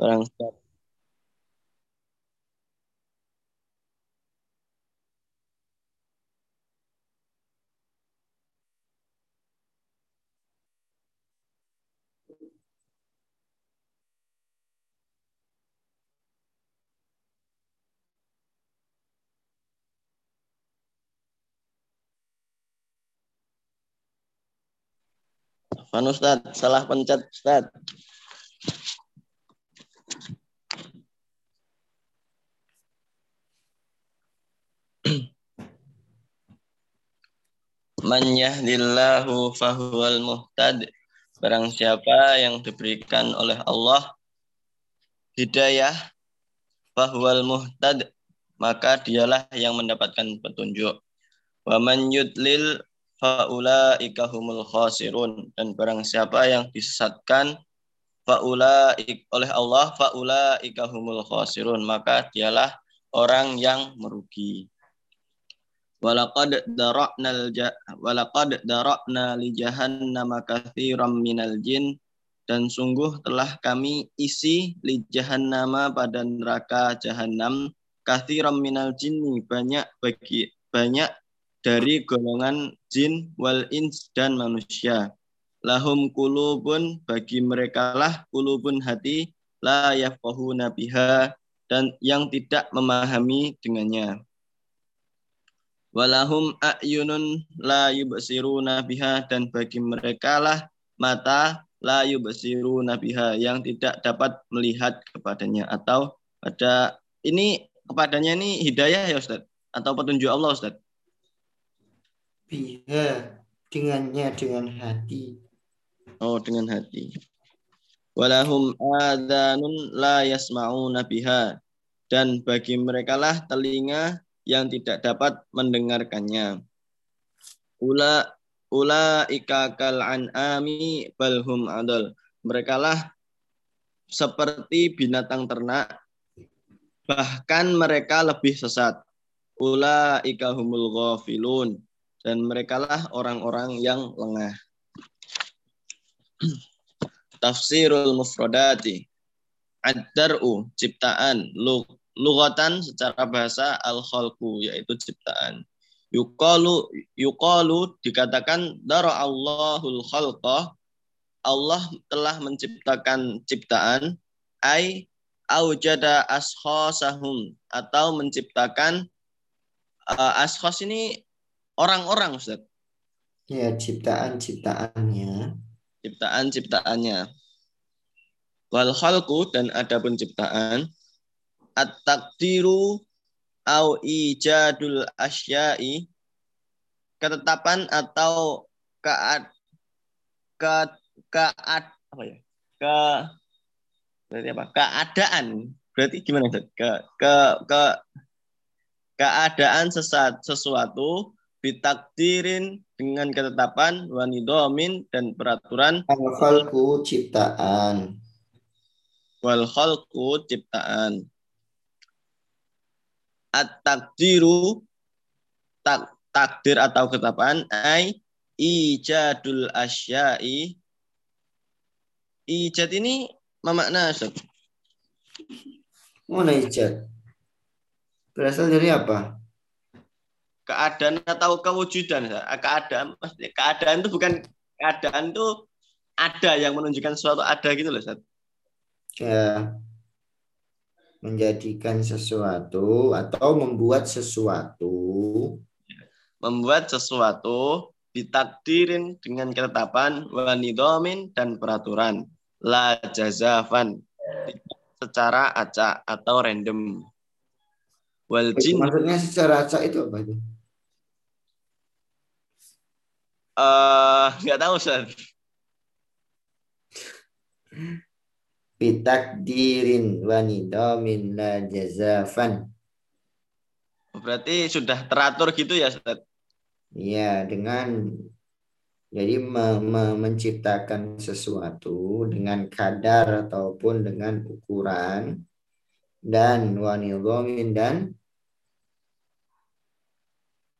Barang Fan Ustaz, salah pencet Ustaz. Man yahdillahu fahuwal muhtad. Barang siapa yang diberikan oleh Allah hidayah fahuwal muhtad maka dialah yang mendapatkan petunjuk. Wa man yudlil faulaika humul khasirun dan barang siapa yang disesatkan faula oleh Allah faulaika humul khasirun maka dialah orang yang merugi. Walaqad dara'nal walaqad dara'na li jahannama katsiran minal jin. Dan sungguh telah kami isi li jahannama pada neraka jahanam katsiran minal jinni banyak bagi banyak dari golongan jin wal ins dan manusia. Lahum kulubun bagi mereka lah kulubun hati la yafqahuna biha dan yang tidak memahami dengannya walahum a'yunun la yubsiruna biha dan bagi mereka lah mata la yubsiruna biha yang tidak dapat melihat kepadanya. Atau pada ini kepadanya ini hidayah ya Ustaz? Atau petunjuk Allah Ustaz? Biha dengannya dengan hati. Oh dengan hati. Walahum adanun la yasma'una biha dan bagi mereka lah telinga yang tidak dapat mendengarkannya. Ula ula ikakal an'ami balhum adol. Mereka lah seperti binatang ternak, bahkan mereka lebih sesat. Ula ikahumul ghafilun. Dan mereka lah orang-orang yang lengah. Tafsirul mufradati. Ad-dar'u, ciptaan, lugatan secara bahasa al khalqu yaitu ciptaan. Yuqalu yuqalu dikatakan dara Allahul khalqa Allah telah menciptakan ciptaan ai aujada ashosahum atau menciptakan uh, ashos ini orang-orang Ustaz. Ya, ciptaan-ciptaannya. Ciptaan-ciptaannya. Wal khalqu dan adapun ciptaan at-takdiru au ijadul asya'i. Ketetapan atau kead ke kead apa ya? Ke berarti apa? Keadaan. Berarti gimana ke ke ke keadaan sesat sesuatu bitakdirin dengan ketetapan wanidomin dan peraturan. Wal ciptaan. Wal khalqu ciptaan at-takdiru tak, takdir atau ketetapan ai ijadul asya'i ijad ini memakna Ustaz. Mana ijad? Berasal dari apa? Keadaan atau kewujudan. Keadaan keadaan itu bukan keadaan itu ada yang menunjukkan sesuatu ada gitu loh Ustaz. Ya, menjadikan sesuatu atau membuat sesuatu. Membuat sesuatu ditakdirin dengan ketetapan wanidomin dan peraturan. La jazafan. Secara acak atau random. Wal jin maksudnya secara acak itu apa itu? Uh, nggak tahu Ustaz bitakdirin wa nidamin la jazafan. Berarti sudah teratur gitu ya, Ustaz? Iya, dengan jadi me, me, menciptakan sesuatu dengan kadar ataupun dengan ukuran dan wanidomin dan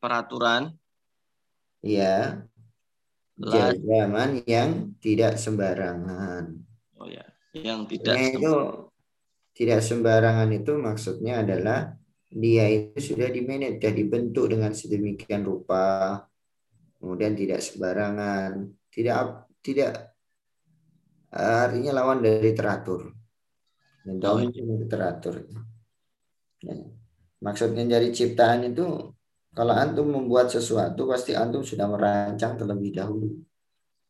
peraturan. Iya. Jazaman yang tidak sembarangan. Oh ya yang tidak itu tidak sembarangan itu maksudnya adalah dia itu sudah dimanage, sudah dibentuk dengan sedemikian rupa, kemudian tidak sembarangan, tidak tidak artinya lawan dari teratur. Dan oh, iya. teratur. Ya. Maksudnya dari ciptaan itu kalau antum membuat sesuatu pasti antum sudah merancang terlebih dahulu.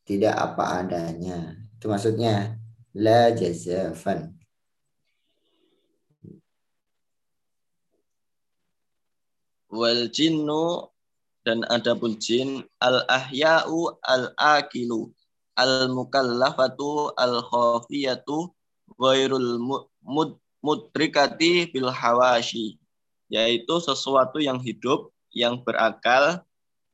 Tidak apa adanya. Itu maksudnya la jazafan. wal jinnu dan ada pun jin al ahya'u al akilu al mukallafatu al khafiyatu ghairul mud mudrikati bil hawashi yaitu sesuatu yang hidup yang berakal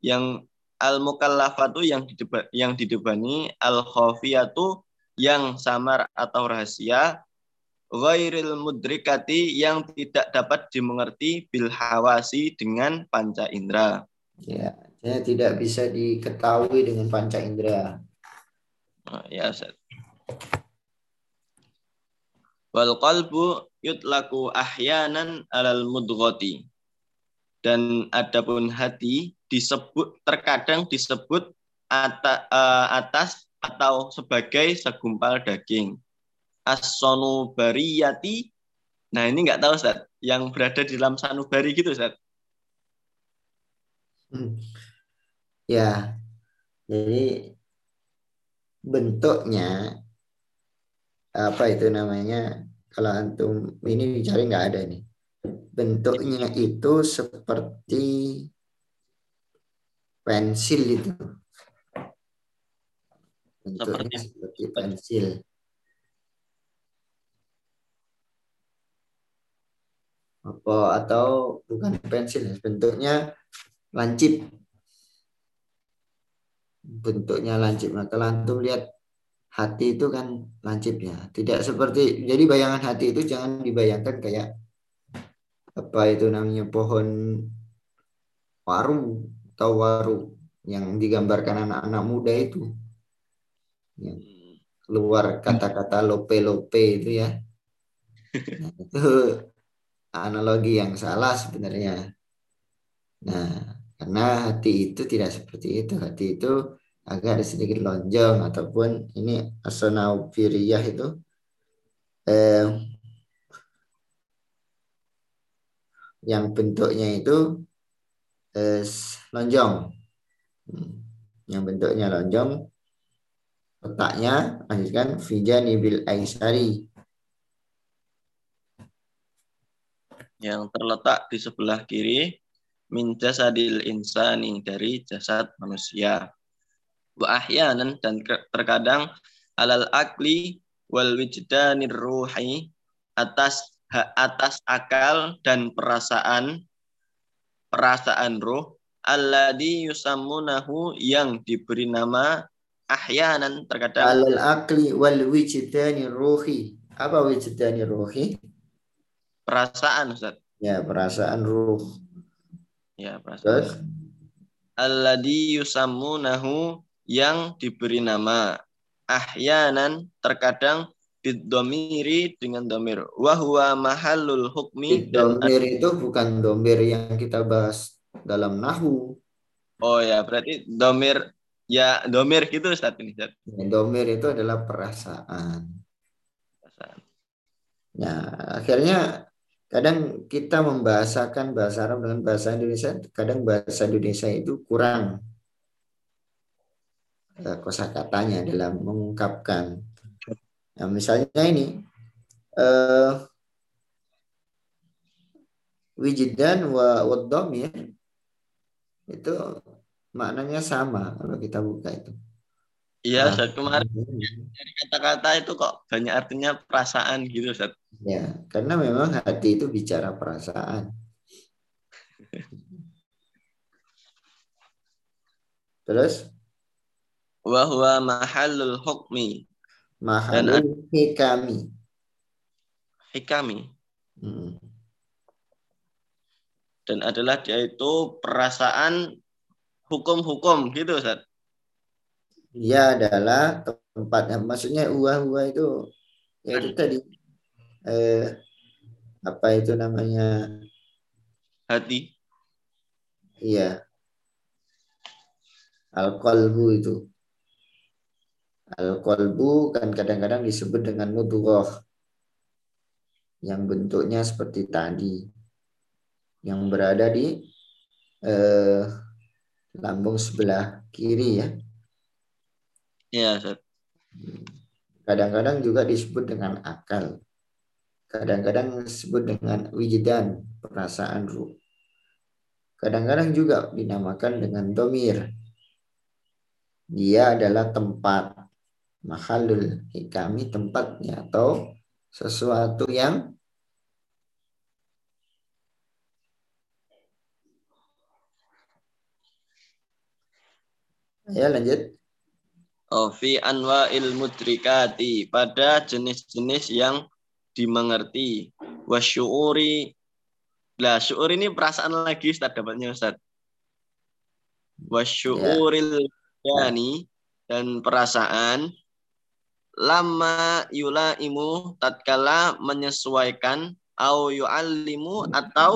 yang al mukallafatu yang dideba, yang didebani al khafiyatu yang samar atau rahasia ghairil mudrikati yang tidak dapat dimengerti bil hawasi dengan panca indera. Ya, ya tidak bisa diketahui dengan panca indera. Oh, ya, Ustaz. Wal qalbu yutlaku ahyanan alal mudghati. Dan adapun hati disebut terkadang disebut atas, uh, atas atau sebagai segumpal daging as-sonubariyati. Nah ini nggak tahu Ustaz, yang berada di dalam sanubari gitu Ustaz. Hmm. Ya, jadi bentuknya apa itu namanya kalau antum ini dicari nggak ada nih bentuknya itu seperti pensil itu bentuknya seperti, seperti pensil. Apa atau bukan pensil bentuknya lancip. Bentuknya lancip. Nah kalau antum lihat hati itu kan lancip ya tidak seperti jadi bayangan hati itu jangan dibayangkan kayak apa itu namanya pohon waru atau waru yang digambarkan anak-anak muda itu yang keluar kata-kata lope-lope itu ya nah, itu analogi yang salah sebenarnya. Nah, karena hati itu tidak seperti itu. Hati itu agak sedikit lonjong ataupun ini asonaupiriyah itu eh, yang bentuknya itu eh, lonjong. Hmm, yang bentuknya lonjong letaknya lanjutkan fijani bil aisari yang terletak di sebelah kiri min jasadil insani dari jasad manusia. Wa ahyanan dan terkadang alal akli wal wijdanir ruhi atas atas akal dan perasaan perasaan ruh alladhi yusammunahu yang diberi nama ahyanan terkadang alal akli wal wijdanir ruhi apa wijdanir ruhi Perasaan Ustaz. Ya, perasaan ruh. Ya, perasaan. Terus? Alladhi yusammunahu yang diberi nama ahyanan terkadang bidomiri dengan domir. Wahwa mahalul hukmi. Domir itu bukan domir yang kita bahas dalam nahu. Oh ya, berarti domir ya domir gitu Ustaz ini. Ustaz. Ya, domir itu adalah perasaan. Perasaan. Nah, akhirnya kadang kita membahasakan bahasa Arab dengan bahasa Indonesia, kadang bahasa Indonesia itu kurang eh, kosakatanya dalam mengungkapkan. Nah, misalnya ini uh, wijidan wa ya itu maknanya sama kalau kita buka itu. Iya, nah, kemarin dari kata-kata itu kok banyak artinya perasaan gitu, Ustaz. Ya, karena memang hati itu bicara perasaan. Terus? Wahwa mahalul hukmi. Mahalul hikami. Hikami. Hmm. Dan adalah dia itu perasaan hukum-hukum gitu, Ustaz. Dia adalah tempatnya maksudnya uah-uah itu ya itu tadi eh, apa itu namanya? Hati. Iya. Al qalbu itu. Al qalbu kan kadang-kadang disebut dengan mudghah. Yang bentuknya seperti tadi. Yang berada di eh, lambung sebelah kiri ya. Iya kadang-kadang juga disebut dengan akal. Kadang-kadang disebut dengan wijdan perasaan ruh. Kadang-kadang juga dinamakan dengan domir. Dia adalah tempat mahalul hikami tempatnya atau sesuatu yang ya lanjut Oh, fi anwa'il mudrikati pada jenis-jenis yang dimengerti. Wasyuuri lah syuur ini perasaan lagi Ustaz dapatnya Ustaz. Wasyuuril yani dan perasaan lama yulaimu tatkala menyesuaikan au yu'allimu atau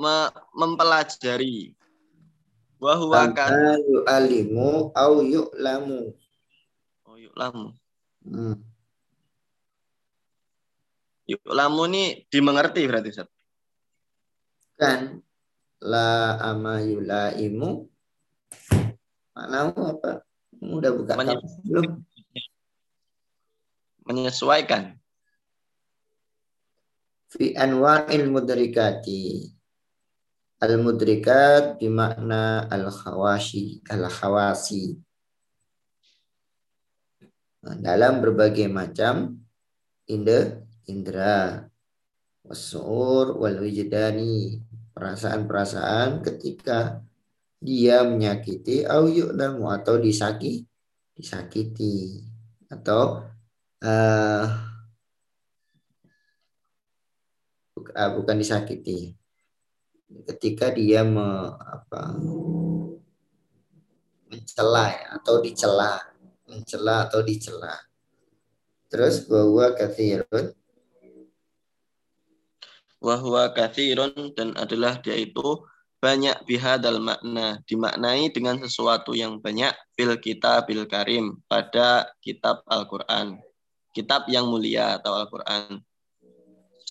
me mempelajari wa huwa kan yu'allimu au yu'lamu oh yu'lamu hmm. yu'lamu ini dimengerti berarti Ustaz kan la ama yulaimu Maknamu apa? Udah buka Menyesuaikan. belum? Menyesuaikan. Fi anwa'il mudrikati. Al mudrikat bimakna al khawashi, al khawasi. Nah, dalam berbagai macam inde, indra, wasur, wal wijdani, perasaan-perasaan ketika dia menyakiti au yu'lamu atau disaki disakiti atau uh, bukan disakiti ketika dia me, apa, mencela ya, atau dicela mencela atau dicela terus bahwa kathirun wahwa kathirun dan adalah dia itu banyak bihadal makna dimaknai dengan sesuatu yang banyak fil bil karim pada kitab Al-Qur'an. Kitab yang mulia atau Al-Qur'an.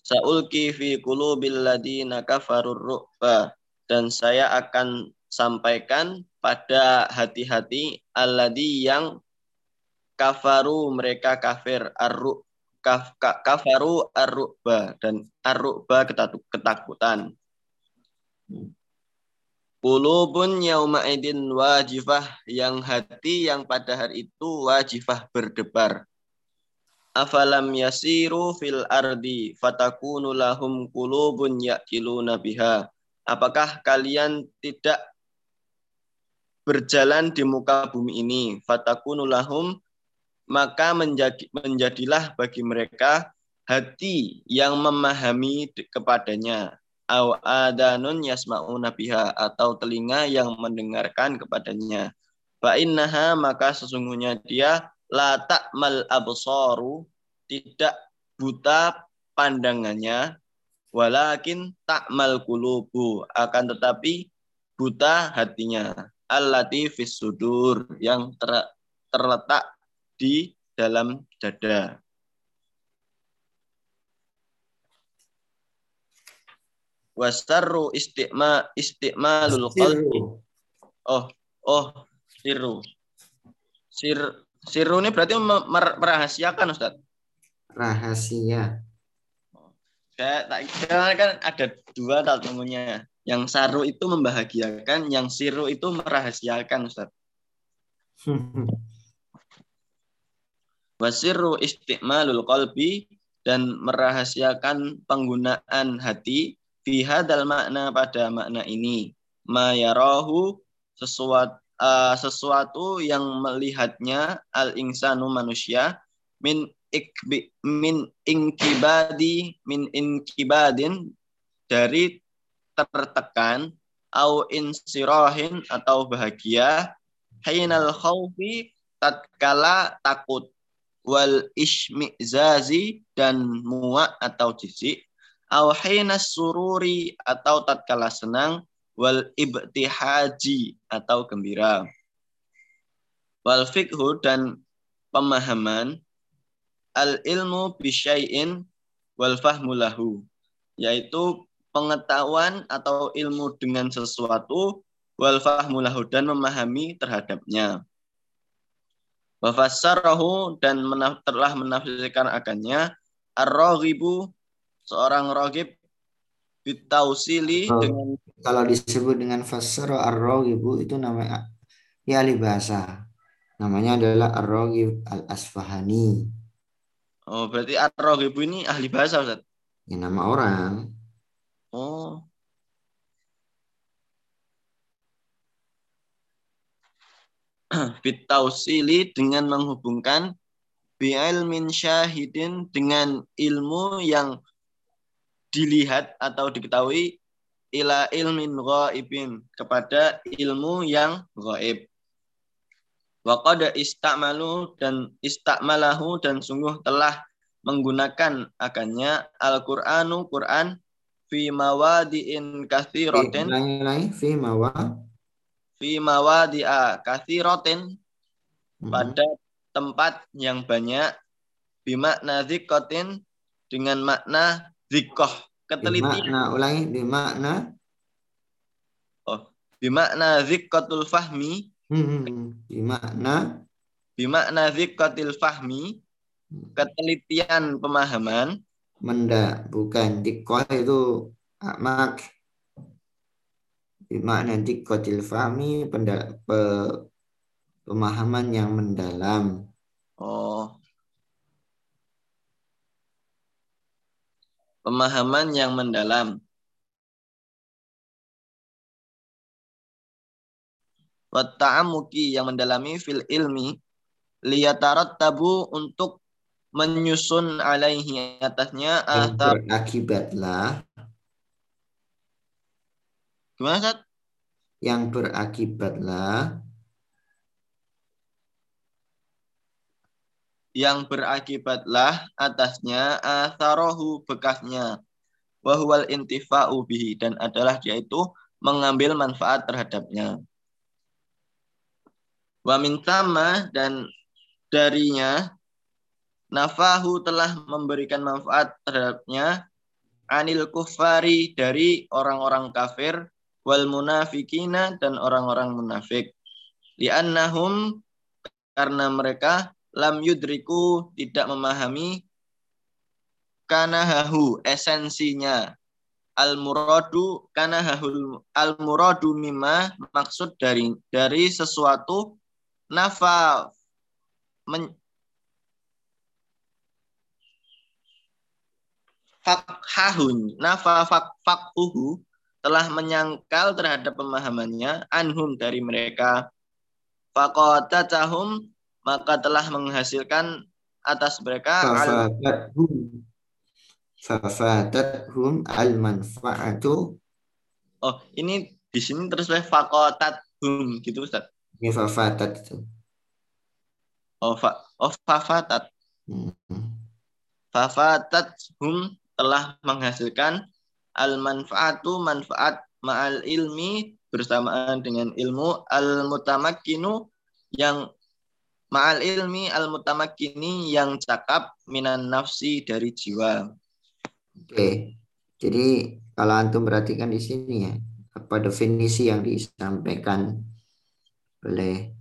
Sa'ulki fi qulubil ladina kafarur ru'ba dan saya akan sampaikan pada hati-hati alladhi yang kafaru mereka kafir arru kaf, kafaru arruba dan arruba ketakutan. Kulubun yauma idin wajifah yang hati yang pada hari itu wajifah berdebar. Afalam yasiru fil ardi fatakunu lahum kulubun ya'kiluna biha. Apakah kalian tidak berjalan di muka bumi ini? Fatakunu lahum maka menjadi, menjadilah bagi mereka hati yang memahami kepadanya au adanun yasma'una biha atau telinga yang mendengarkan kepadanya. Fa maka sesungguhnya dia la ta'mal absaru tidak buta pandangannya walakin ta'mal kulubu akan tetapi buta hatinya allati fis sudur yang ter, terletak di dalam dada. wasarru istiqma istiqmalul qalbi. Oh, oh, sirru. Sir sirru ini berarti merahasiakan Ustaz. Rahasia. Saya tak kira kan ada dua tak temunya. Yang saru itu membahagiakan, yang siru itu merahasiakan Ustaz. Wasirru istiqmalul qalbi dan merahasiakan penggunaan hati fi hadal makna pada makna ini ma yarahu sesuatu uh, sesuatu yang melihatnya al insanu manusia min ikbi, min inkibadi min inkibadin dari tertekan au insirahin atau bahagia hainal khawfi tatkala takut wal ishmizazi dan muak atau jijik aw sururi atau tatkala senang wal ibtihaji atau gembira. Wal fikhu dan pemahaman. Al ilmu bisyai'in wal fahmu lahu. Yaitu pengetahuan atau ilmu dengan sesuatu wal fahmu lahu dan memahami terhadapnya. Wafassarahu dan menaf, telah menafsirkan akannya ar-raghibu seorang ragib bitausili oh, dengan kalau disebut dengan fassara ar-raghibu itu namanya ya ahli bahasa. Namanya adalah ar-raghib al-asfahani. Oh, berarti ar-raghibu ini ahli bahasa Ustaz. Ya nama orang. Oh. bitausili dengan menghubungkan bi'ilmin syahidin dengan ilmu yang dilihat atau diketahui ila ilmin ghaibin kepada ilmu yang gaib. Wa qad istamalu dan istamalahu dan sungguh telah menggunakan akannya Al-Qur'anu Quran fi mawadi'in katsiratin fi mawad fi mawadi'a kathiratin hmm. pada tempat yang banyak bimakna zikotin dengan makna zikoh ketelitian. Bimakna ulangi bimakna oh bimakna zikotul fahmi hmm, hmm, hmm. bimakna bimakna zikotil fahmi ketelitian pemahaman menda bukan dikoh itu amak Makna dikotil fahmi pe, pemahaman yang mendalam. Oh. Pemahaman yang mendalam. Wata'amuki yang mendalami fil ilmi liyatarat tabu untuk menyusun alaihi atasnya atau berakibatlah Gimana? Yang berakibatlah yang berakibatlah atasnya atharohu bekasnya wahwal intifa'u bihi dan adalah dia itu mengambil manfaat terhadapnya. Wa min dan darinya nafahu telah memberikan manfaat terhadapnya anil kufari dari orang-orang kafir wal munafikina dan orang-orang munafik. Li'annahum karena mereka lam yudriku tidak memahami. Karena hahu esensinya. Al muradu karena hahu al muradu mima maksud dari dari sesuatu. Nafa men, fakhahun nafa fak fakuhu telah menyangkal terhadap pemahamannya. Anhum dari mereka. Faqatatahum maka telah menghasilkan atas mereka fafatathum al manfaatu oh ini di sini terus faqatathum gitu Ustaz. Ini fafatat itu. Oh fa oh fafatat. Hmm. hum telah menghasilkan al manfaatu manfaat ma'al ilmi bersamaan dengan ilmu al mutamakkinu yang ma'al ilmi al mutamakkini yang cakap minan nafsi dari jiwa. Oke. Jadi kalau antum perhatikan di sini ya, apa definisi yang disampaikan oleh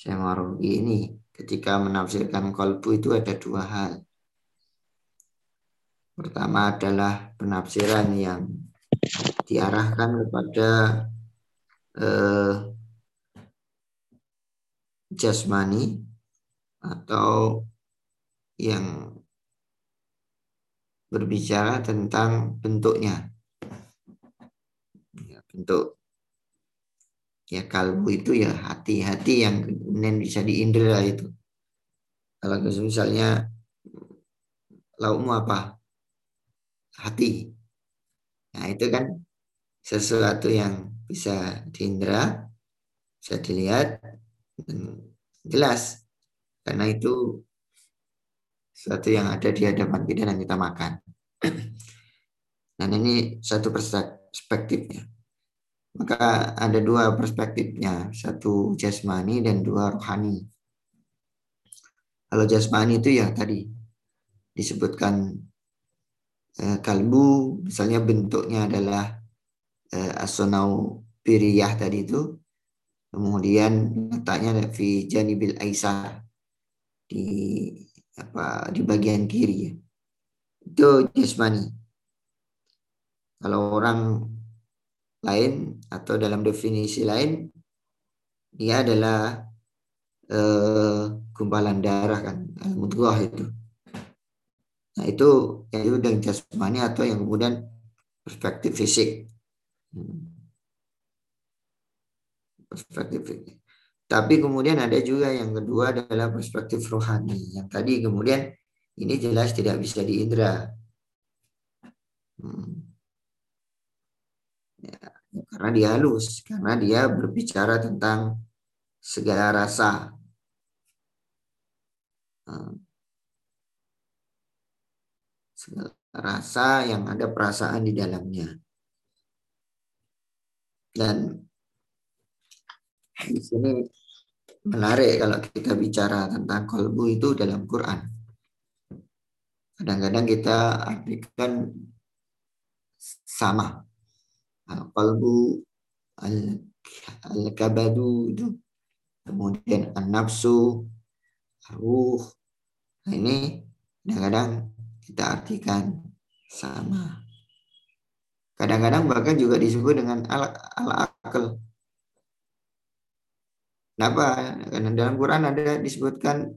Syekh ini ketika menafsirkan kolbu itu ada dua hal. Pertama adalah penafsiran yang diarahkan kepada eh, jasmani atau yang berbicara tentang bentuknya. Ya, bentuk ya kalbu itu ya hati-hati yang kemudian bisa diindra itu. Kalau misalnya laukmu apa? hati. Nah, itu kan sesuatu yang bisa diindra, bisa dilihat, dan jelas. Karena itu sesuatu yang ada di hadapan kita dan kita makan. Dan ini satu perspektifnya. Maka ada dua perspektifnya, satu jasmani dan dua rohani. Kalau jasmani itu ya tadi disebutkan eh, kalbu, misalnya bentuknya adalah eh, asonau piriyah tadi itu, kemudian letaknya fi janibil aisar di apa di bagian kiri ya. Itu jasmani. Kalau orang lain atau dalam definisi lain, dia adalah eh, gumpalan darah kan, mudghah itu. Nah itu yang jasmani atau yang kemudian perspektif fisik. Hmm. Perspektif fisik. Tapi kemudian ada juga yang kedua adalah perspektif rohani. Yang tadi kemudian ini jelas tidak bisa diindra. Hmm. Ya, karena dia halus, karena dia berbicara tentang segala rasa. Hmm. Segala rasa yang ada perasaan di dalamnya. Dan di sini menarik kalau kita bicara tentang kolbu itu dalam Quran. Kadang-kadang kita artikan sama. Al-qalbu al-kabadu itu. Kemudian an-nafsu ruh. Nah ini kadang-kadang kita artikan sama. Kadang-kadang bahkan juga disebut dengan al-akal Kenapa? Karena dalam Quran ada disebutkan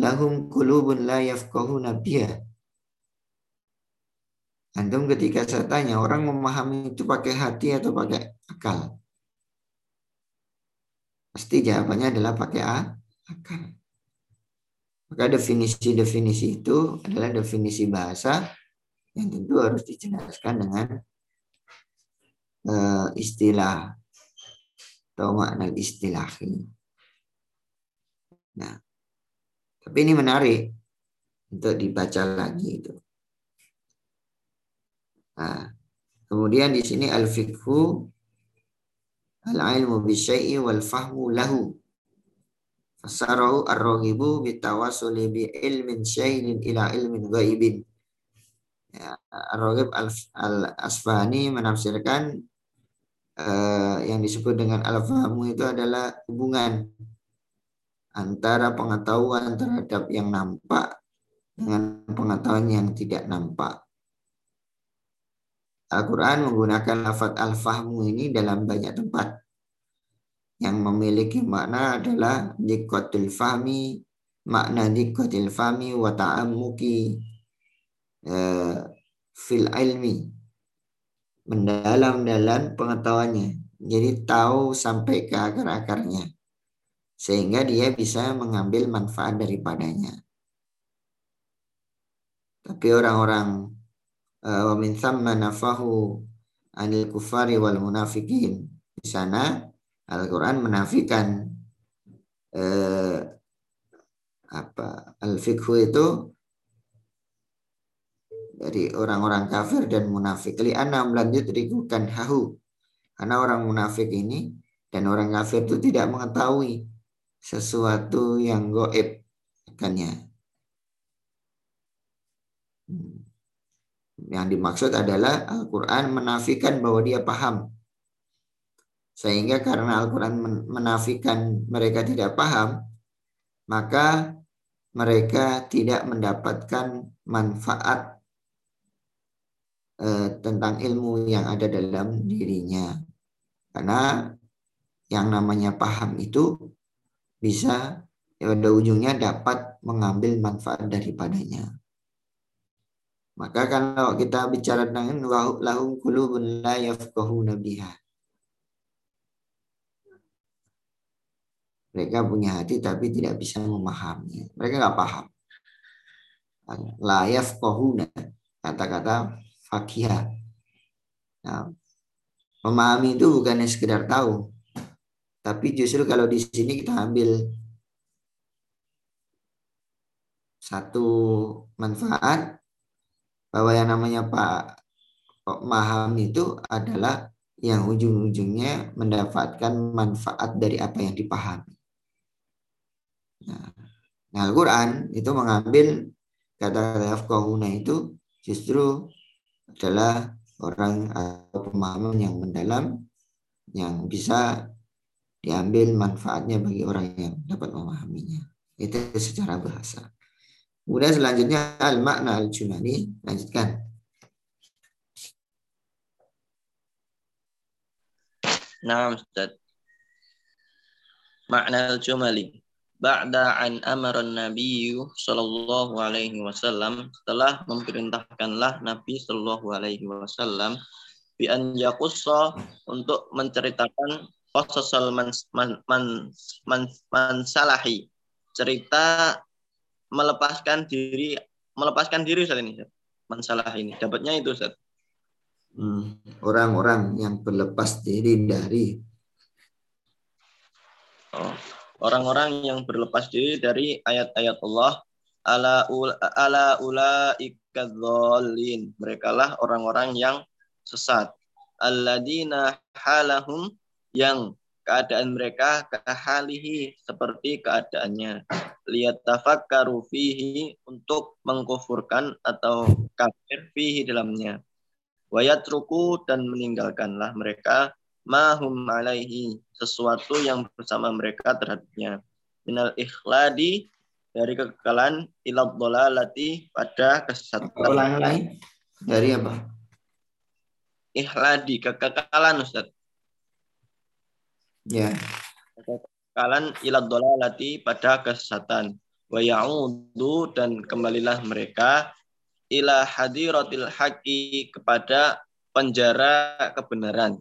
lahum kulubun la yafqahuna biha. Antum ketika saya tanya orang memahami itu pakai hati atau pakai akal? Pasti jawabannya adalah pakai akal. Maka definisi-definisi itu adalah definisi bahasa yang tentu harus dijelaskan dengan uh, istilah atau makna istilah ini. Nah, tapi ini menarik untuk dibaca lagi itu. Nah, kemudian di sini al-fiqhu al-ilmu bisyai'i wal fahmu lahu. Fasarahu ar-raghibu bitawasuli bi ilmin syai'in ila ilmin ghaibin. Ya, Ar-Raghib al-Asfahani menafsirkan uh, yang disebut dengan al-fahmu itu adalah hubungan antara pengetahuan terhadap yang nampak dengan pengetahuan yang tidak nampak. Al-Quran menggunakan lafat al-fahmu ini dalam banyak tempat. Yang memiliki makna adalah dikotil fahmi, makna dikotil fahmi wa ta'ammuki uh, fil ilmi. Mendalam dalam pengetahuannya. Jadi tahu sampai ke akar-akarnya. Sehingga dia bisa mengambil manfaat daripadanya. Tapi orang-orang Eh, wa min thamma nafahu anil kufari wal munafikin. Di sana Al-Qur'an menafikan eh, apa al-fiqhu itu dari orang-orang kafir dan munafik. Li anna lanjut rikukan hahu. Karena orang munafik ini dan orang kafir itu tidak mengetahui sesuatu yang goib akannya. Hmm. Yang dimaksud adalah Al-Quran menafikan bahwa dia paham. Sehingga karena Al-Quran menafikan mereka tidak paham, maka mereka tidak mendapatkan manfaat eh, tentang ilmu yang ada dalam dirinya. Karena yang namanya paham itu bisa pada ujungnya dapat mengambil manfaat daripadanya. Maka kalau kita bicara dengan lahum qulubun la yafqahuna biha. Mereka punya hati tapi tidak bisa memahami. Mereka nggak paham. La yafqahuna kata-kata fakihah. Nah, memahami itu bukannya sekedar tahu, tapi justru kalau di sini kita ambil satu manfaat bahwa yang namanya Pak paham itu adalah yang ujung-ujungnya mendapatkan manfaat dari apa yang dipahami. Nah, nah Al-Quran itu mengambil kata-kata yafqahuna itu justru adalah orang atau pemahaman yang mendalam yang bisa diambil manfaatnya bagi orang yang dapat memahaminya. Itu secara bahasa. Kemudian selanjutnya al-makna al-junani. Lanjutkan. Nah, Ustaz. Makna al-jumali. Ba'da an amara Nabi sallallahu alaihi wasallam setelah memerintahkanlah Nabi sallallahu alaihi wasallam bi an untuk menceritakan qasasal man man man, man, man salahi cerita melepaskan diri melepaskan diri Ustaz ini masalah ini. Dapatnya itu Ustaz. Hmm, orang-orang hmm, yang berlepas diri dari oh, orang-orang yang berlepas diri dari ayat-ayat Allah ala ula, ala ulaikadzallin mereka lah orang-orang yang sesat. Alladzina halahum yang keadaan mereka kahalihi seperti keadaannya. Lihat tafakkaru fihi untuk mengkufurkan atau kafir fihi dalamnya. Wayat ruku dan meninggalkanlah mereka. Mahum alaihi sesuatu yang bersama mereka terhadapnya. Minal ikhladi dari kekekalan ilad dolalati pada kesesatan. Dari apa? Ikhladi kekekalan Ustaz Ya. Kalian ilad dolalati pada kesesatan. Wa ya'udu dan kembalilah mereka ila hadiratil haqi kepada penjara kebenaran.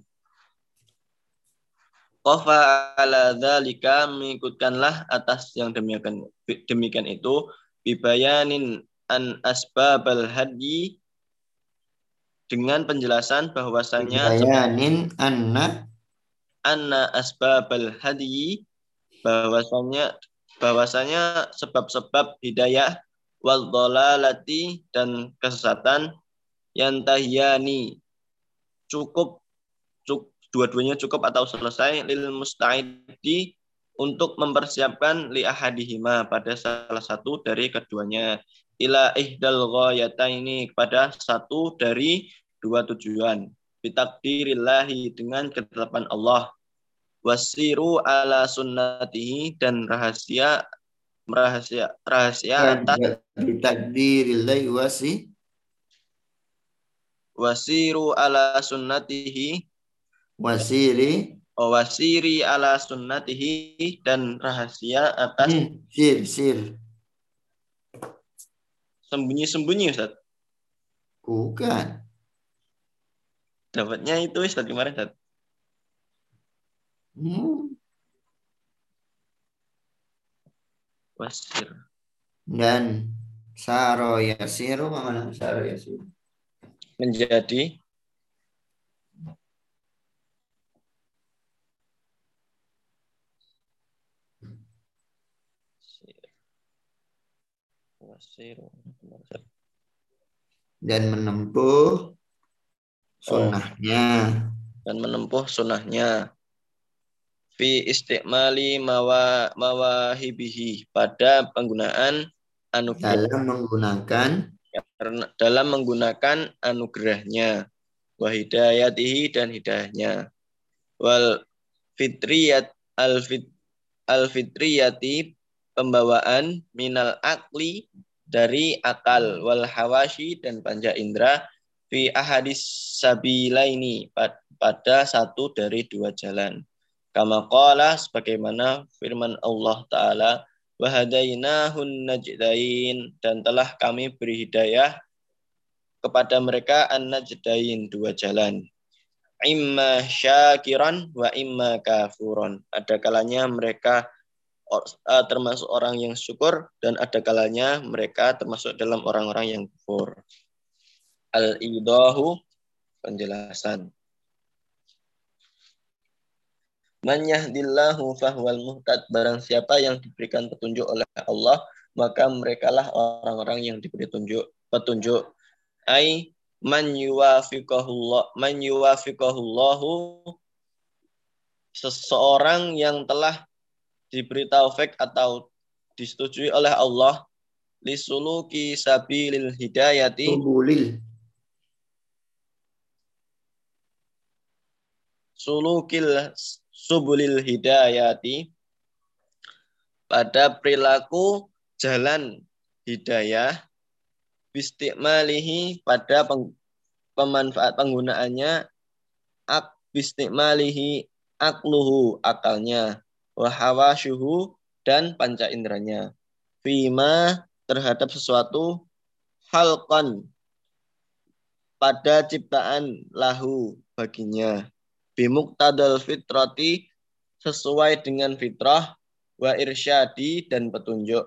Qafa ala dzalika mengikutkanlah atas yang demikian demikian itu bibayanin an asbabal hadi dengan penjelasan bahwasanya bibayanin anna anna asbabal hadi bahwasanya bahwasanya sebab-sebab hidayah wal dhalalati dan kesesatan yang tahyani cukup cuk, dua-duanya cukup atau selesai lil musta'idi untuk mempersiapkan li ahadihima pada salah satu dari keduanya. Ila ihdal ini pada satu dari dua tujuan. Bitakdirillahi dengan ketetapan Allah wasiru ala sunnatihi dan rahasia rahasia rahasia atas takdirillahi wasi. Wasiru ala sunnatihi. Wasiri. Oh, wasiri ala sunnatihi dan rahasia atas hmm, sir sir. Sembunyi-sembunyi Ustaz. Bukan. Dapatnya itu Ustaz kemarin Ustaz Hmm. Wasir. Dan saro yasiru mana saro yasiru? Menjadi dan menempuh sunnahnya. Dan menempuh sunnahnya fi istimali mawa mawahibihi pada penggunaan anugerah. Dalam menggunakan dalam menggunakan anugerahnya. Wahidayatihi dan hidayahnya. Wal fitriyat al fit al fitriyati pembawaan minal akli dari akal. Wal hawashi dan panca indera fi ahadis sabilaini pada satu dari dua jalan Kama qala sebagaimana firman Allah Ta'ala wahadainahun najdain dan telah kami beri hidayah kepada mereka an-najdain dua jalan. Imma syakiran wa imma kafuron. Ada kalanya mereka uh, termasuk orang yang syukur dan ada kalanya mereka termasuk dalam orang-orang yang kufur. Al-idahu penjelasan. Man yahdillahu fahwal muhtad. Barang siapa yang diberikan petunjuk oleh Allah, maka merekalah orang-orang yang diberi tunjuk petunjuk ai man yuwafiqahullah man yuwafiqahullahu seseorang yang telah diberi taufik atau disetujui oleh Allah lisuluki sabilil hidayati Subulil. sulukil subulil hidayati. Pada perilaku jalan hidayah bistikmalihi pada peng, pemanfaat penggunaannya ak bistikmalihi akluhu akalnya wahawashuhu dan panca inderanya. Fima terhadap sesuatu halkan pada ciptaan lahu baginya bimuktadal fitrati sesuai dengan fitrah wa irsyadi dan petunjuk.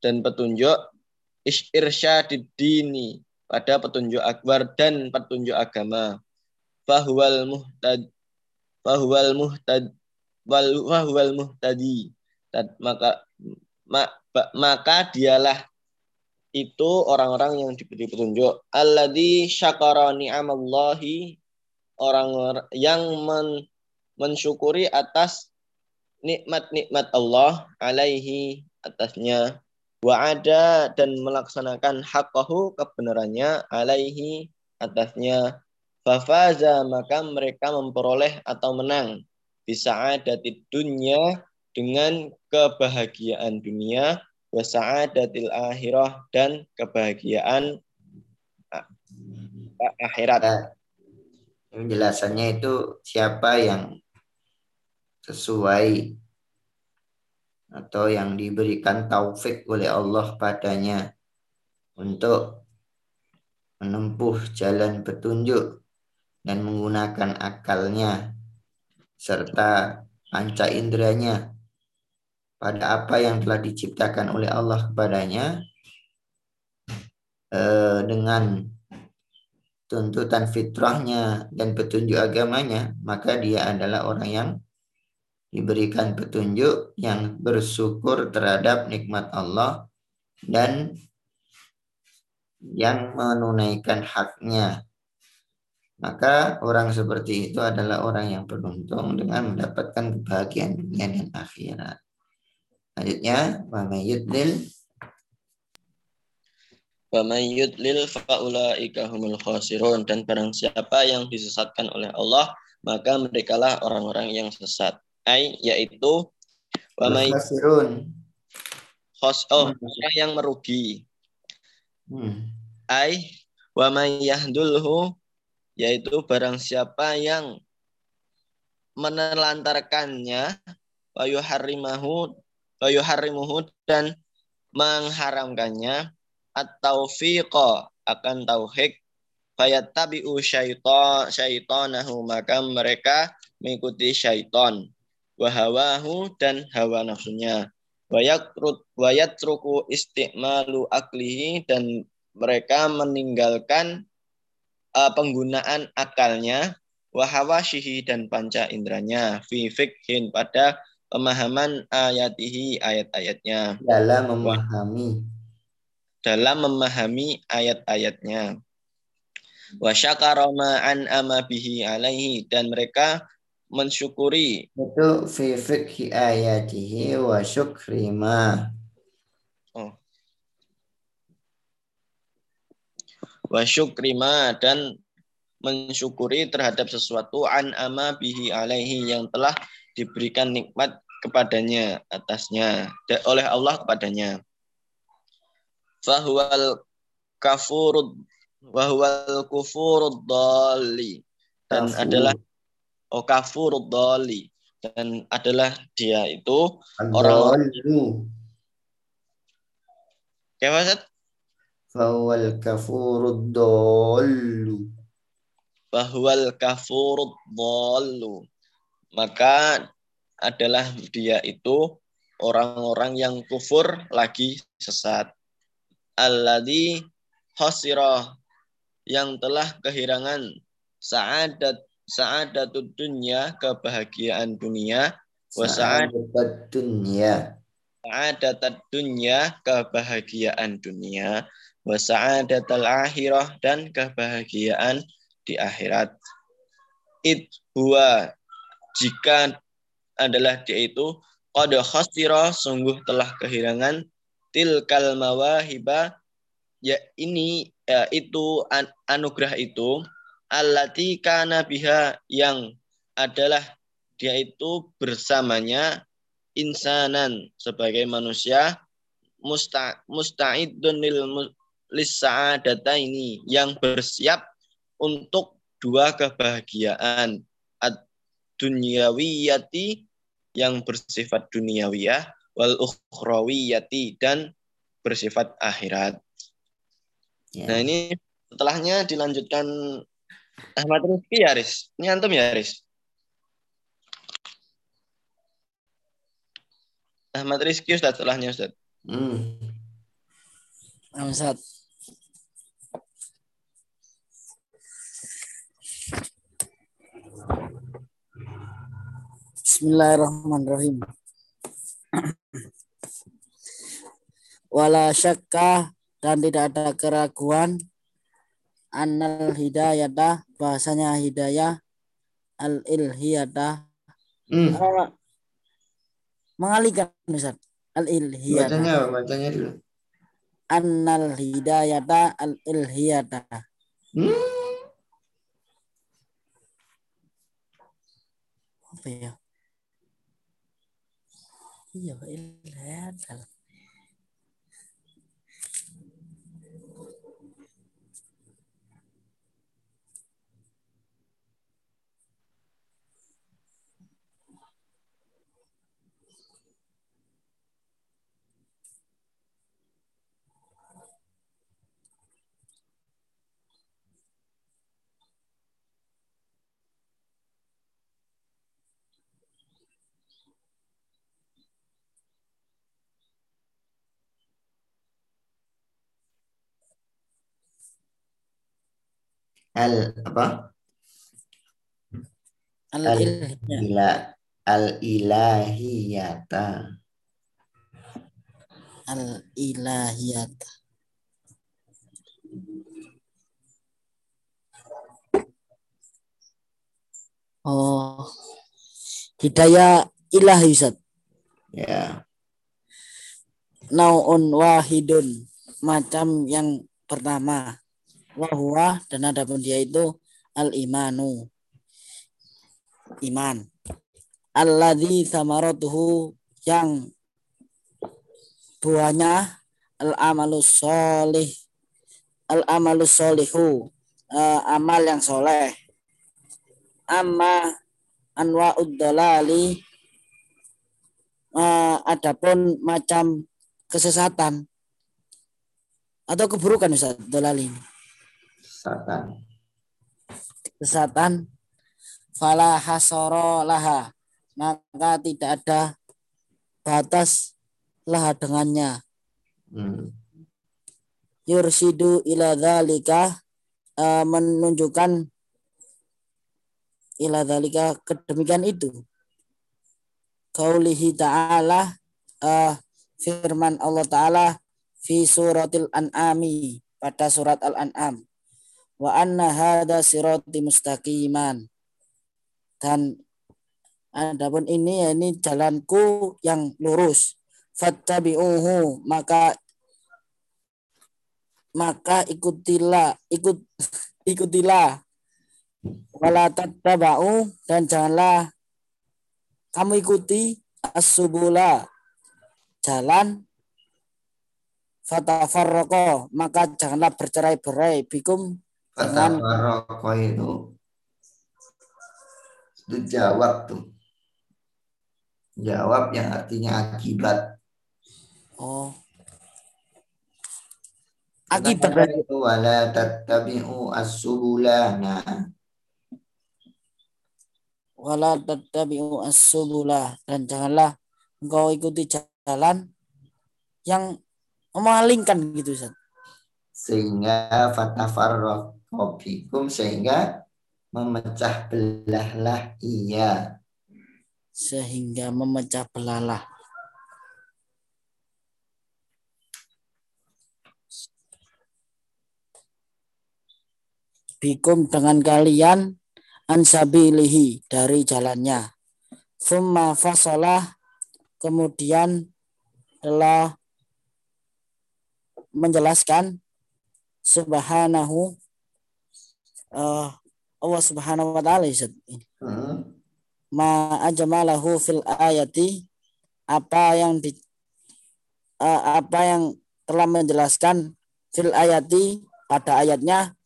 Dan petunjuk irsyadid dini pada petunjuk akbar dan petunjuk agama. Bahwal muhtad bahwal muhtad wal muhtadi. Dan maka ma, maka dialah itu orang-orang yang diberi petunjuk. Alladzi syakara ni'amallahi orang yang men, mensyukuri atas nikmat-nikmat Allah alaihi atasnya. Wa ada dan melaksanakan haqqahu kebenarannya alaihi atasnya. Fafaza maka mereka memperoleh atau menang. Bisa ada di dunia dengan kebahagiaan dunia. Wa sa'adatil akhirah dan kebahagiaan akhirat. Nah, penjelasannya itu siapa yang sesuai atau yang diberikan taufik oleh Allah padanya untuk menempuh jalan petunjuk dan menggunakan akalnya serta panca inderanya pada apa yang telah diciptakan oleh Allah kepadanya eh, dengan tuntutan fitrahnya dan petunjuk agamanya maka dia adalah orang yang diberikan petunjuk yang bersyukur terhadap nikmat Allah dan yang menunaikan haknya. Maka orang seperti itu adalah orang yang beruntung dengan mendapatkan kebahagiaan dunia dan akhirat. Selanjutnya, wa Wa yudlil fa'ulaika humul khasirun dan barang siapa yang disesatkan oleh Allah maka merekalah orang-orang yang sesat ay yaitu wamai khos oh hmm. orang yang merugi hmm. ay wamai yahdulhu yaitu barang siapa yang menelantarkannya wayu harimahu wayu harimuhu dan mengharamkannya atau fiqa akan tauhid. Fayattabi'u syaitan syaitanahu maka mereka mengikuti syaitan. Wahawahu dan hawa nafsunya. Wayakrut wayatruku istiqmalu aklihi dan mereka meninggalkan uh, penggunaan akalnya. Wahawashihi dan panca indranya fi fikhin pada pemahaman ayatihi ayat-ayatnya. Dalam memahami dalam memahami ayat-ayatnya. Wa syakara an ama bihi alaihi dan mereka mensyukuri. Itu fi fikhi ayatihi wa syukri ma. Oh. wa syukri ma dan mensyukuri terhadap sesuatu an bihi alaihi yang telah diberikan nikmat kepadanya atasnya oleh Allah kepadanya fahuwal kafurud wahwal kufurud dali dan Kafur. adalah oh kafur doli dan adalah dia itu orang Kayak Ustaz? Fawal kafurud dolu. Bahwal kafurud dolu. Maka adalah dia itu orang-orang yang kufur lagi sesat. Alladhi khasirah yang telah kehilangan sa'adat sa'adatud dunya kebahagiaan dunia wa sa'adat dunya. sa'adat dunia kebahagiaan dunia wa sa'adatal akhirah dan kebahagiaan di akhirat. It huwa jika adalah dia itu qad khasira sungguh telah kehilangan tilkal mawahiba ya ini ya, itu an, anugerah itu allati kana biha yang adalah dia itu bersamanya insanan sebagai manusia musta musta'idun lil data ini yang bersiap untuk dua kebahagiaan ad dunyawiyati yang bersifat duniawiyah wal ukhrawiyati dan bersifat akhirat. Ya. Nah ini setelahnya dilanjutkan Ahmad Rizki ya Riz. Ini antum ya Riz. Ahmad Rizki Ustaz setelahnya Ustaz. Hmm. Ustaz. Bismillahirrahmanirrahim. Wala syakka dan tidak ada keraguan. Annal hidayata bahasanya hidayah. Al ilhiyata hmm. uh, mengalihkan Ustaz. Al ilhiyata bacanya bacanya dulu. Annal hidayata al ilhiyata hmm. apa ya iya ilhiyata al apa? Al, al ila al ilahiyata. Al ilahiyata. Oh. Hidayah ilahi Ustaz. Ya. Naun wahidun macam yang pertama wahwa dan adapun dia itu al imanu iman. Alladzi samaratuhu yang buahnya al amalus solih. Al amalus solihu uh, amal yang soleh. Amma anwa uddalali uh, adapun macam kesesatan atau keburukan Ustaz dalali ini Kesesatan. Kesesatan. Fala hasoro laha. Maka tidak ada batas laha dengannya. Hmm. Yursidu ila dhalika uh, menunjukkan ila dhalika kedemikian itu. Kaulihi ta'ala uh, firman Allah Ta'ala fi suratil an'ami pada surat al-an'am wa anna hada sirati mustaqiman. Dan adapun ini ya ini jalanku yang lurus. Fattabi'uhu maka maka ikutilah ikut ikutilah. Wala tattaba'u dan janganlah kamu ikuti as-subula. Jalan. Fatafarraqo maka janganlah bercerai-berai. Bikum Kata baroko itu itu jawab tuh. Jawab yang artinya akibat. Oh. Akibat itu wala tattabi'u as-subulana. Wala tattabi'u as-subulah dan janganlah engkau ikuti jalan yang memalingkan gitu Ustaz. Sehingga fatafarraq Hobikum sehingga memecah belahlah ia. Sehingga memecah belahlah. Bikum dengan kalian ansabilihi dari jalannya. Summa fasalah kemudian telah menjelaskan subhanahu uh, Allah subhanahu wa ta'ala hmm. ma ajmalahu fil ayati apa yang di uh, apa yang telah menjelaskan fil ayati pada ayatnya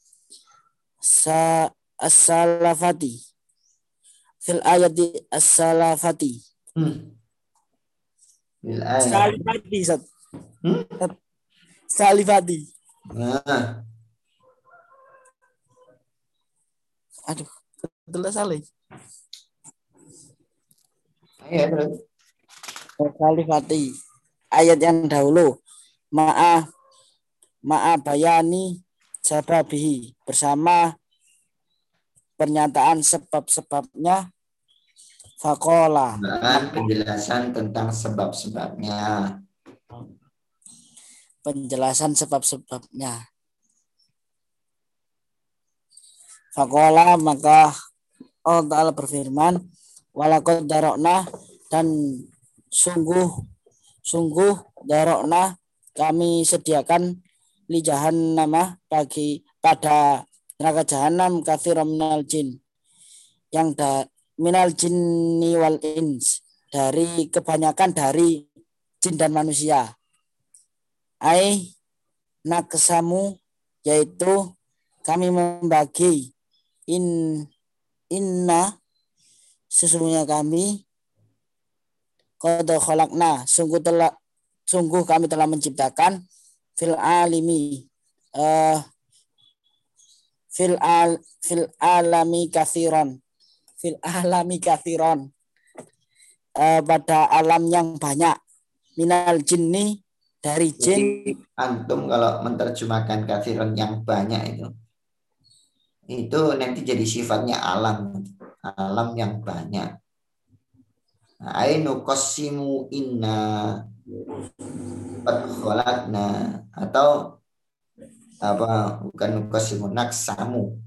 sa as-salafati. Fil ayati as-salafati. Hmm. Salifati hmm? Salifati. Nah aduh betul salih Ayat Salifati ayat yang dahulu. Maaf maaf bayani sababihi. Bersama pernyataan sebab-sebabnya. Fakola. Dan penjelasan tentang sebab-sebabnya. Penjelasan sebab-sebabnya fakola maka Allah Ta'ala berfirman walakot darokna dan sungguh sungguh darokna kami sediakan li nama bagi pada neraka jahanam kafir minal jin yang da, minal jinni wal ins dari kebanyakan dari jin dan manusia. Ai naksamu yaitu kami membagi in inna sesungguhnya kami qad khalaqna sungguh telah sungguh kami telah menciptakan fil alimi uh, fil al fil alami kathiron fil alami kathiron uh, pada alam yang banyak minal jinni dari jin. Jadi, antum kalau menerjemahkan kathiron yang banyak itu itu nanti jadi sifatnya alam. Alam yang banyak. Ainu kosimu inna khalaqna. Atau apa bukan kosimu naksamu.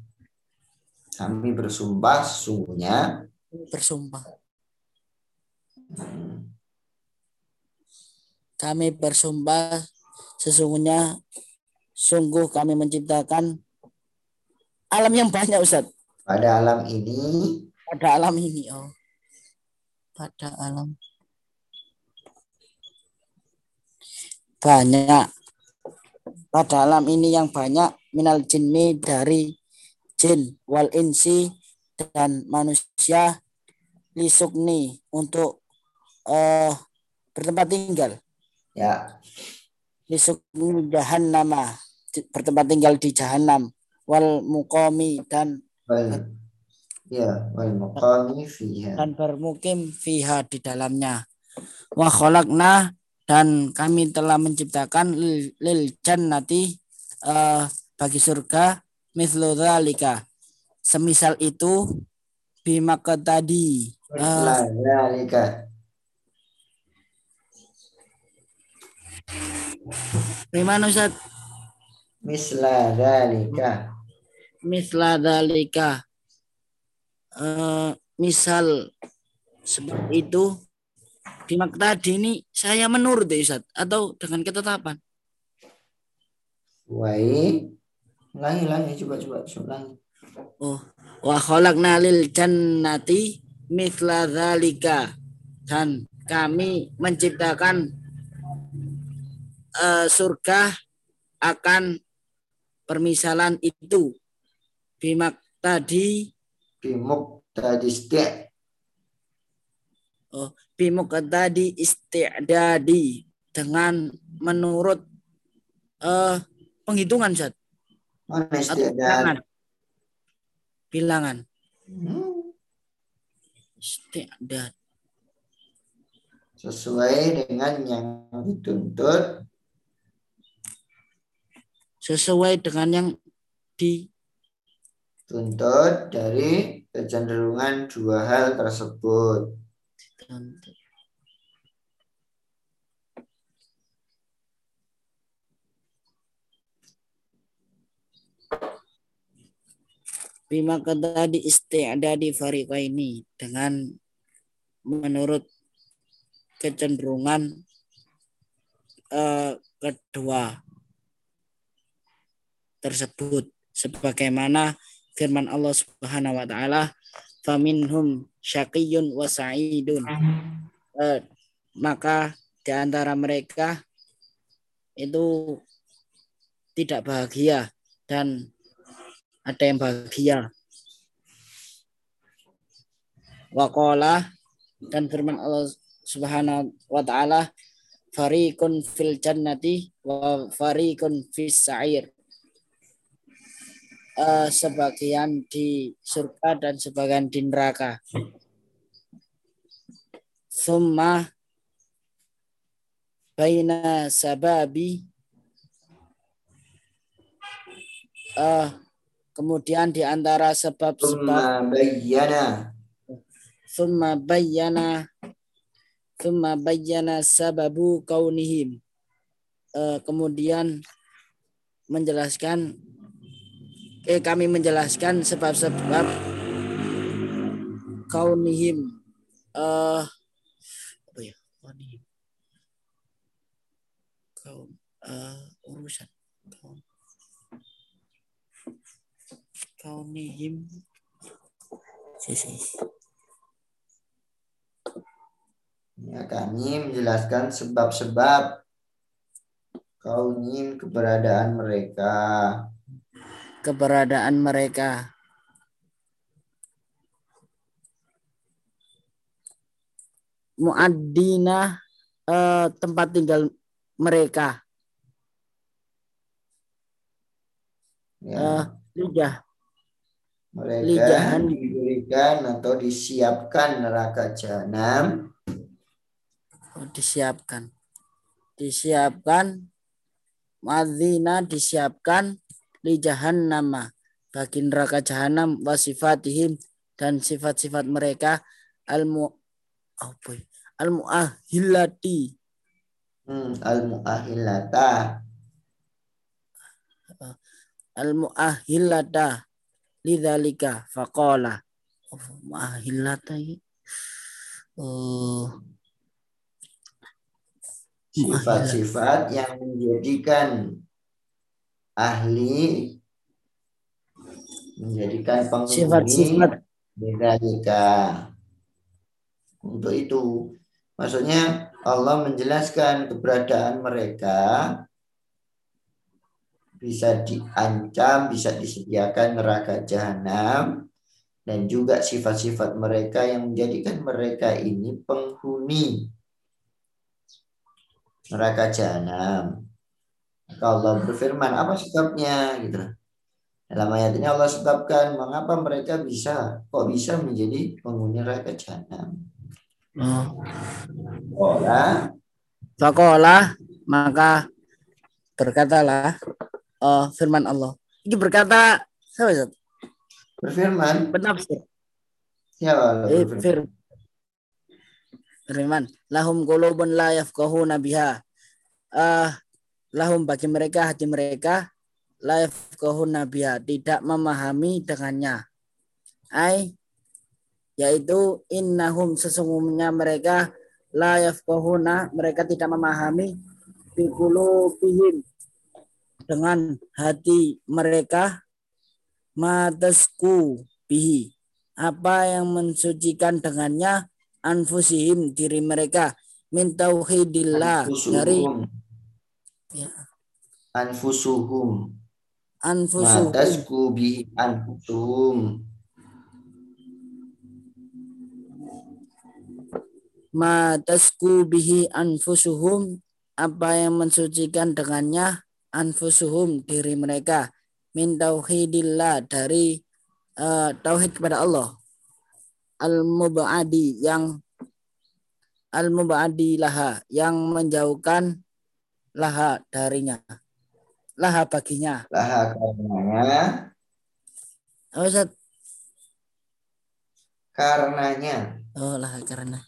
Kami bersumpah sungguhnya. Bersumpah. Kami bersumpah sesungguhnya sungguh kami menciptakan alam yang banyak Ustaz. Pada alam ini. Pada alam ini oh. Pada alam. Banyak. Pada alam ini yang banyak minal jinni dari jin wal insi dan manusia lisukni untuk uh, bertempat tinggal. Ya. Lisukni nama bertempat tinggal di jahanam wal mukomi dan wal Ya, wal muqami fiha. Dan bermukim fiha di dalamnya. Wa khalaqna dan kami telah menciptakan lil, lil jannati uh, bagi surga mithlu dzalika. Semisal itu bima tadi. Uh, Gimana Ustaz? Misla dzalika. Misla dzalika uh, misal seperti itu di tadi ini saya menurut ya Ustaz atau dengan ketetapan? Wai, ulangi ulangi coba coba ulangi. Oh, wa khalaqna lil jannati mithla dzalika dan kami menciptakan uh, surga akan permisalan itu bimak tadi bimuqtadi isti' Oh, bimuqtadi isti'dadi dengan menurut uh, penghitungan Zat. Mana isti'dad? Bilangan. Hmm. Isti'dad. Sesuai dengan yang dituntut. Sesuai dengan yang di tuntut dari kecenderungan dua hal tersebut. bima kata di isti'dadi ini dengan menurut kecenderungan uh, kedua tersebut sebagaimana firman Allah Subhanahu wa taala faminhum syaqiyun wa sa'idun uh, maka di antara mereka itu tidak bahagia dan ada yang bahagia. Waqala dan firman Allah Subhanahu wa taala fariqun fil jannati wa fariqun fis sa'ir. Uh, sebagian di surga dan sebagian di neraka. Summa baina sababi uh, kemudian di antara sebab-sebab bayyana summa bayyana summa bayyana sababu kaunihim uh, kemudian menjelaskan eh kami menjelaskan sebab-sebab kaunihim uh, apa ya? Kaunihim kaum uh, urusan. Kaum. Kaunihim sisi Ya, kami menjelaskan sebab-sebab kaunihim keberadaan mereka. Keberadaan mereka. Muaddina eh, tempat tinggal mereka. Ya. Eh, lidah mereka Lijahan. diberikan atau disiapkan neraka jahanam. Oh, disiapkan. Disiapkan. Madzina disiapkan li nama bagi neraka jahanam wasifatihim dan sifat-sifat mereka al mu apa ya? al muahilati hmm, al muahilata al muahilata lidzalika faqala. Oh, mahillata oh. Sifat-sifat yang menjadikan ahli menjadikan penghuni lidzalika untuk itu maksudnya Allah menjelaskan keberadaan mereka bisa diancam, bisa disediakan neraka jahanam, dan juga sifat-sifat mereka yang menjadikan mereka ini penghuni neraka jahanam. Allah berfirman, apa sebabnya? Gitu. Dalam ayat ini Allah sebabkan mengapa mereka bisa, kok bisa menjadi penghuni neraka jahanam. Oh. Fakola, maka berkatalah uh, firman Allah. Ini berkata siapa Ustaz? Berfirman. Penafsir. Ya eh, firman. Firman. Lahum qulubun la yafqahuna biha. Uh, lahum bagi mereka hati mereka la yafqahuna biha tidak memahami dengannya. Ai yaitu innahum sesungguhnya mereka la yafqahuna mereka tidak memahami bi qulubihim dengan hati mereka matasku bihi apa yang mensucikan dengannya anfusihim diri mereka min tauhidillah dari ya. anfusuhum. Anfusuhum. Matasku bihi anfusuhum. Matasku bihi anfusuhum. Apa yang mensucikan dengannya? Anfusuhum diri mereka. Min tauhidillah dari uh, tauhid kepada Allah. Al mubadi yang al mubadi laha yang menjauhkan laha darinya. Laha baginya. Laha karenanya. Oh, Ustaz. karenanya. Oh laha karena.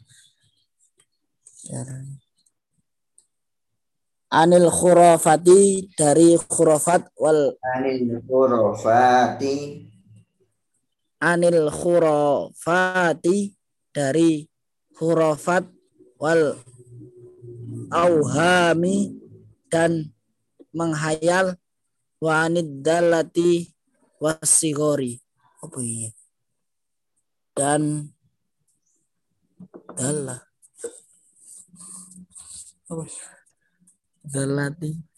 Karena. Anil khurafati dari khurafat wal anil khurafati. Anil khurafati dari khurafat wal auhami dan menghayal wanid dalati wasigori. Apa ini? Dan dalah apa? Dalati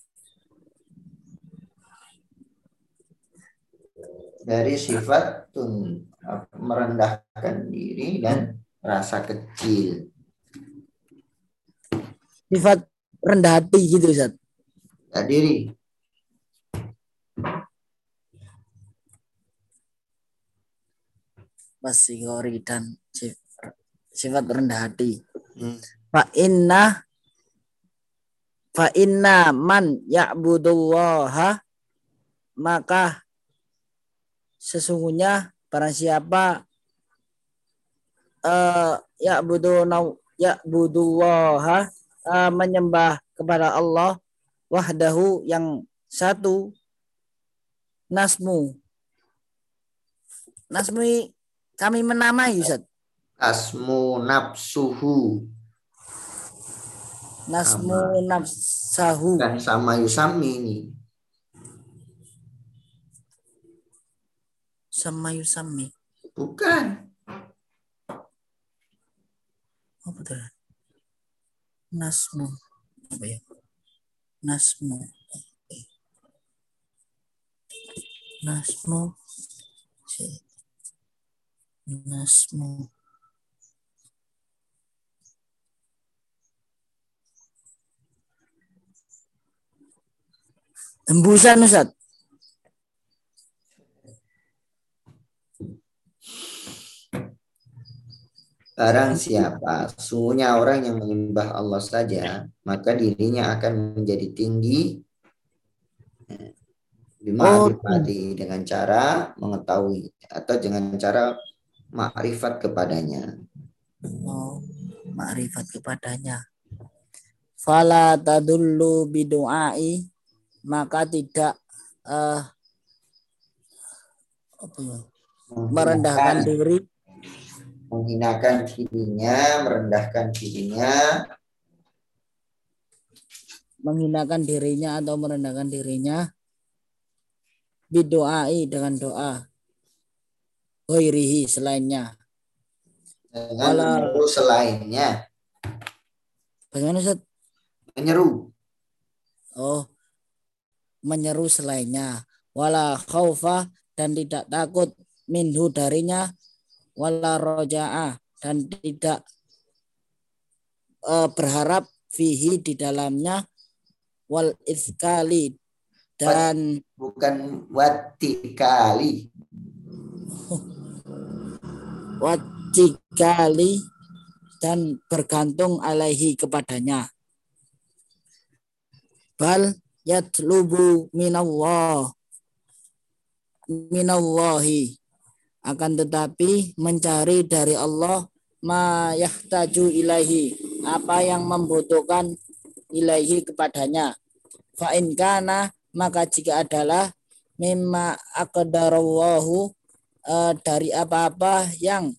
dari sifat tun merendahkan diri dan rasa kecil. Sifat rendah hati gitu Ustaz. Ya diri. Wasigori dan sifat rendah hati. Hmm. Fa inna fa inna man ya'budullaha maka sesungguhnya barang siapa uh, ya'budu ya'budullaha uh, menyembah kepada Allah wahdahu yang satu nasmu. Nasmu kami menamai Ustaz. Asmu nafsuhu. Nasmu nafsahu. Kan sama yusami ini. Sama yusami. Bukan. Oh betul nasmu. Apa ya nasmu nasmu nasmu Tembusan Ustaz. Barang siapa, sungguhnya orang yang menyembah Allah saja, maka dirinya akan menjadi tinggi dima'rifati oh. dengan cara mengetahui atau dengan cara makrifat kepadanya. Oh, makrifat kepadanya. Fala tadullu bidu'ai maka tidak uh, apa ya, merendahkan diri menghinakan dirinya, merendahkan dirinya, menghinakan dirinya atau merendahkan dirinya. Bidoai dengan doa. Wairihi selainnya. Dengan menyeru selainnya. Bagaimana Ustaz? menyeru. Oh menyeru selainnya. Wala khaufa dan tidak takut minhu darinya wala rojaah dan tidak uh, berharap fihi di dalamnya wal iskali dan bukan watikali. Watikali dan bergantung alaihi kepadanya. Bal yatlubu minallah minallahi akan tetapi mencari dari Allah ma yahtaju ilahi apa yang membutuhkan ilahi kepadanya. Fa in kana maka jika adalah mimma aqdarallahu uh, dari apa-apa yang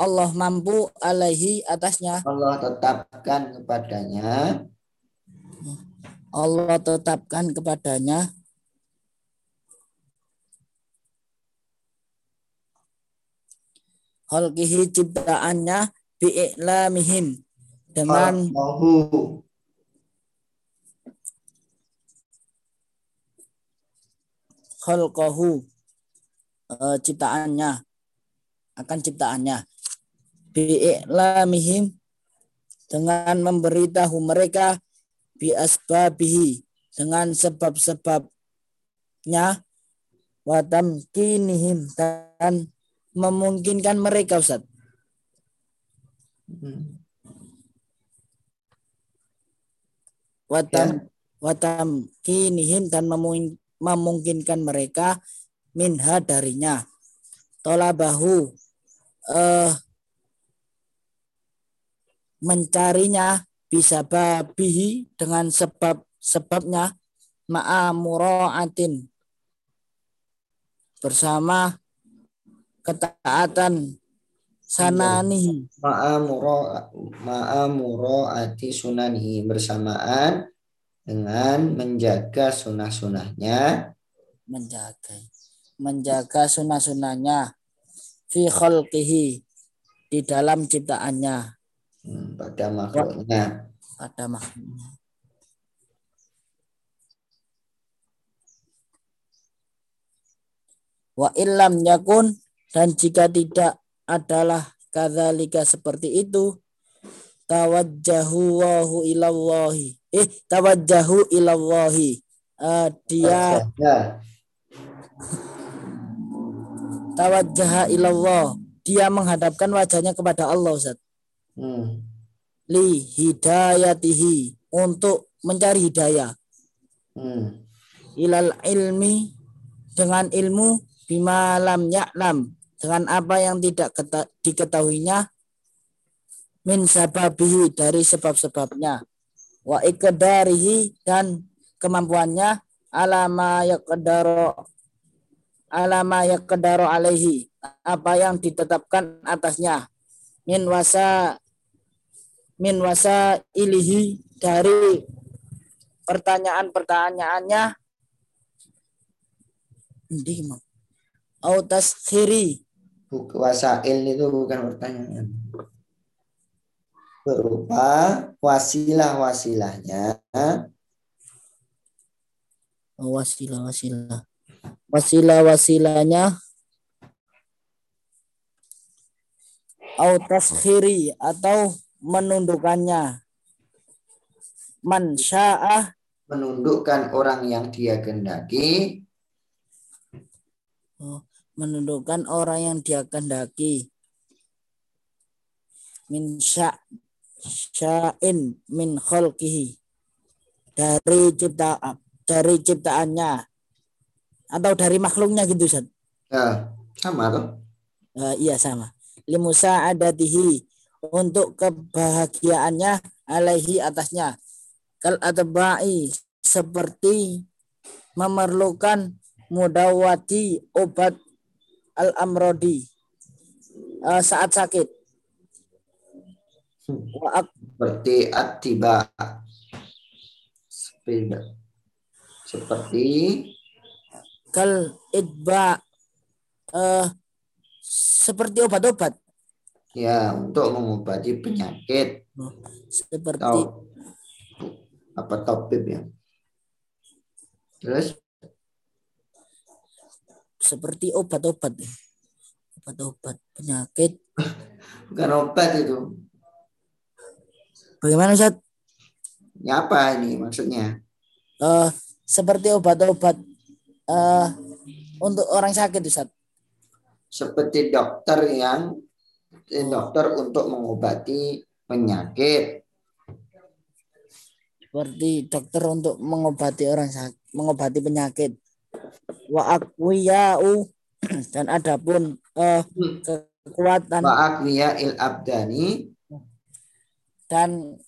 Allah mampu alaihi atasnya. Allah tetapkan kepadanya. Allah tetapkan kepadanya khalqihi ciptaannya bi'iklamihim dengan khalqahu. uh, ciptaannya akan ciptaannya. Bi'iklamihim dengan memberitahu mereka bi asbabihi dengan sebab-sebabnya wa tamkinihim dan memungkinkan mereka Ustaz. Hmm. Watam ya. watam kinihim dan memungkinkan mereka minha darinya. Tolabahu uh, mencarinya bisa babihi dengan sebab sebabnya ma'amura'atin bersama ketaatan. Sananihi ma'amuro ma'amuro ati sunanihi bersamaan dengan menjaga sunah-sunahnya. Menjaga. Menjaga sunah-sunahnya. Fi khalqihi. Di dalam ciptaannya. Hmm, pada makhluknya. Pada makhluknya. Wa illam yakun dan jika tidak adalah kadzalika seperti itu tawajjahu wahu ilallahi. Eh tawajjahu ilallahi. Uh, dia tawajjaha. Ilallah. Dia menghadapkan wajahnya kepada Allah Ustaz. Hmm. li hidayatihi. Untuk mencari hidayah. Hmm. ilal ilmi. Dengan ilmu bimalam ya'lam dengan apa yang tidak diketahuinya min sababihi dari sebab-sebabnya. Wa ikdarihi dan kemampuannya alama yaqdaru alama yaqdaru alaihi apa yang ditetapkan atasnya. Min wasa min wasa ilihi dari pertanyaan-pertanyaannya. Au taskhiri wasail itu bukan pertanyaan. Berupa wasilah-wasilahnya. Oh, wasilah-wasilah. Wasilah-wasilahnya. Au taskhiri atau menundukkannya. Man sya'ah menundukkan orang yang dia kehendaki. Oh, menundukkan orang yang dia kehendaki min sya sya'in min khalqihi dari cipta dari ciptaannya atau dari makhluknya gitu Ustaz. Ya, sama tuh. Uh, iya sama. Limusa adatihi untuk kebahagiaannya alaihi atasnya. Kal atba'i seperti memerlukan mudawati obat al-amrodi uh, saat sakit. Seperti atiba. Seperti, seperti kal idba uh, seperti obat-obat. Ya, untuk mengobati penyakit. Seperti Atau, apa topik ya. Terus seperti obat-obat obat-obat penyakit bukan obat itu bagaimana Ustaz? Ya apa ini maksudnya? Uh, seperti obat-obat uh, untuk orang sakit Ustaz. Seperti dokter yang eh, dokter untuk mengobati penyakit. Seperti dokter untuk mengobati orang sakit, mengobati penyakit wa aqwiya'u. Dan adapun uh, kekuatan. Wa il abdani. Dan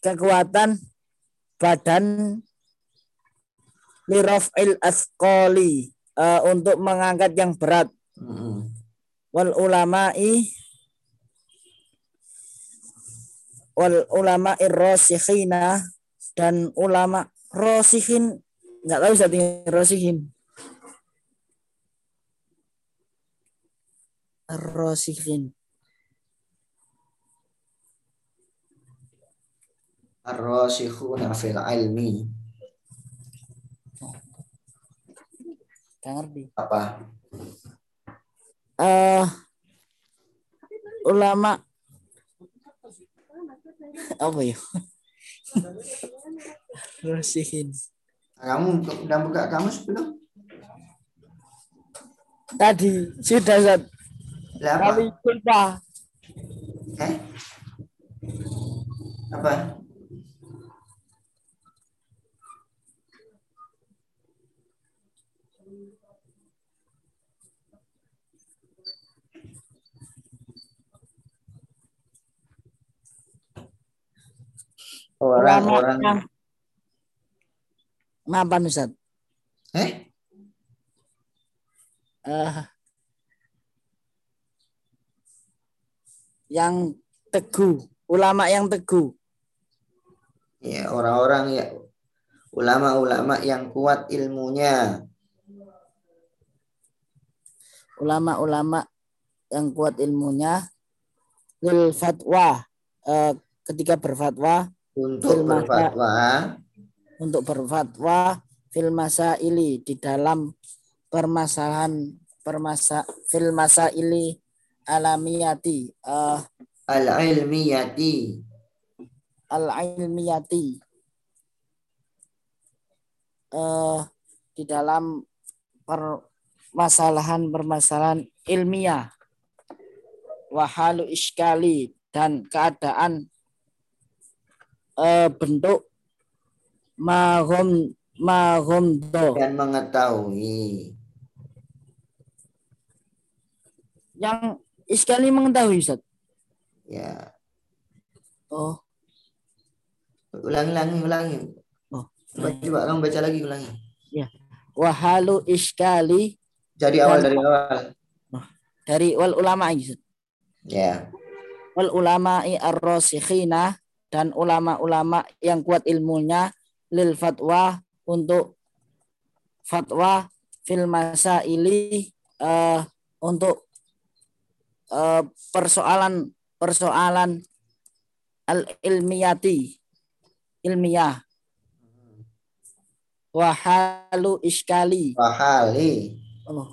kekuatan badan liraf'il asqali uh, untuk mengangkat yang berat. Hmm. wal ulama'i wal ulama irrasikhina dan ulama rosikhin Nggak tahu Ustaz Rosihin. Rosihin. Ar-rasikhuna fil ilmi. Gak ngerti. Apa? Uh, ulama apa ya? Rosihin. Kamu udah buka kamus belum? Tadi sudah Zat. Kami lupa. Eh? Apa? Orang-orang Mapan Ustaz? Eh? Uh, yang teguh, ulama yang teguh. Ya, orang-orang ya ulama-ulama yang kuat ilmunya. Ulama-ulama yang kuat ilmunya lil fatwa eh, ketika berfatwa untuk Fil masa- berfatwa untuk berfatwa fil masaili di dalam permasalahan permasa fil masaili alamiyati eh, al-ilmiyati. Al ilmiyati eh di dalam permasalahan permasalahan ilmiah. Wahalu iskali dan keadaan eh, bentuk mahum mahumdo. Dan mengetahui. Yang iskali mengetahui Ustaz. ya. Oh, ulangi ulangi. Ulangi Oh. coba coba kamu baca lagi ulangi. Wahalu iskali. Jadi awal dari awal. Dari wal ulama Ustaz. ya. Wal ulama'i ar-rasikhina dan ulama-ulama yang kuat ilmunya lil fatwa untuk fatwa fil masaili eh, untuk eh, persoalan persoalan al ilmiyati ilmiah. Wahalu iskali. Wahali. Oh,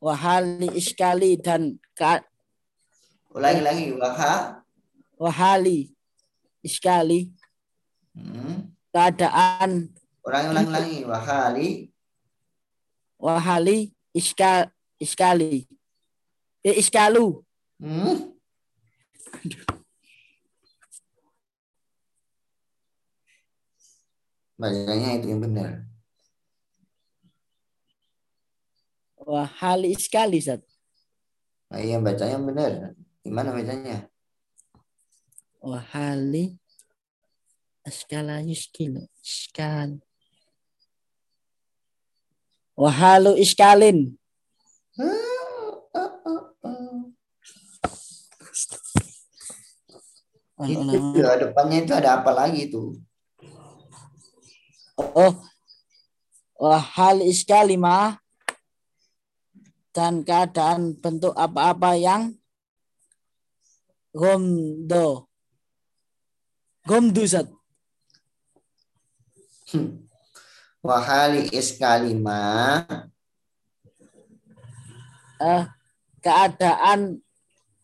wahali iskali dan ka, ulangi lagi waha. wahali iskali. Hmm. keadaan ulangi ulangi ulangi. Wahali. Wahali iska iskali eh, iskalu. Hmm. bacanya itu yang benar. Wahali iskali Zat. nah, yang bacanya benar. Gimana bacanya? Wahali iskala yuskilu iskal. Wahalu iskalin itu ya, depannya itu ada apa lagi tuh? Oh wahal iskali mah dan keadaan bentuk apa-apa yang gomdo. Gomdu Zat. wahali iskalima eh, keadaan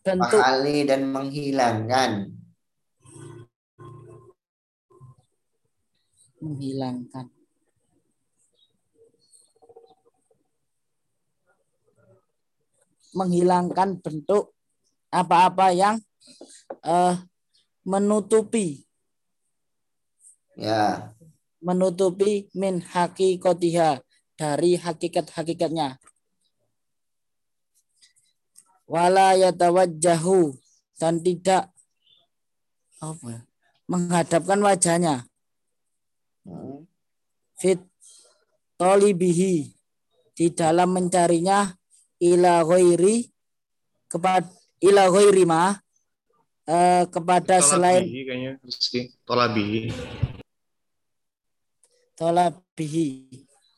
bentuk wahali dan menghilangkan menghilangkan. Menghilangkan bentuk apa-apa yang eh, menutupi. Ya. Menutupi min hakikotiha dari hakikat-hakikatnya. Wala yatawajjahu dan tidak apa ya, menghadapkan wajahnya. Fit tolibihi di dalam mencarinya ila ghairi kepada ila ghairi ma eh, kepada selain Tolabihi kayaknya Rizky. Tolabihi. tolabihi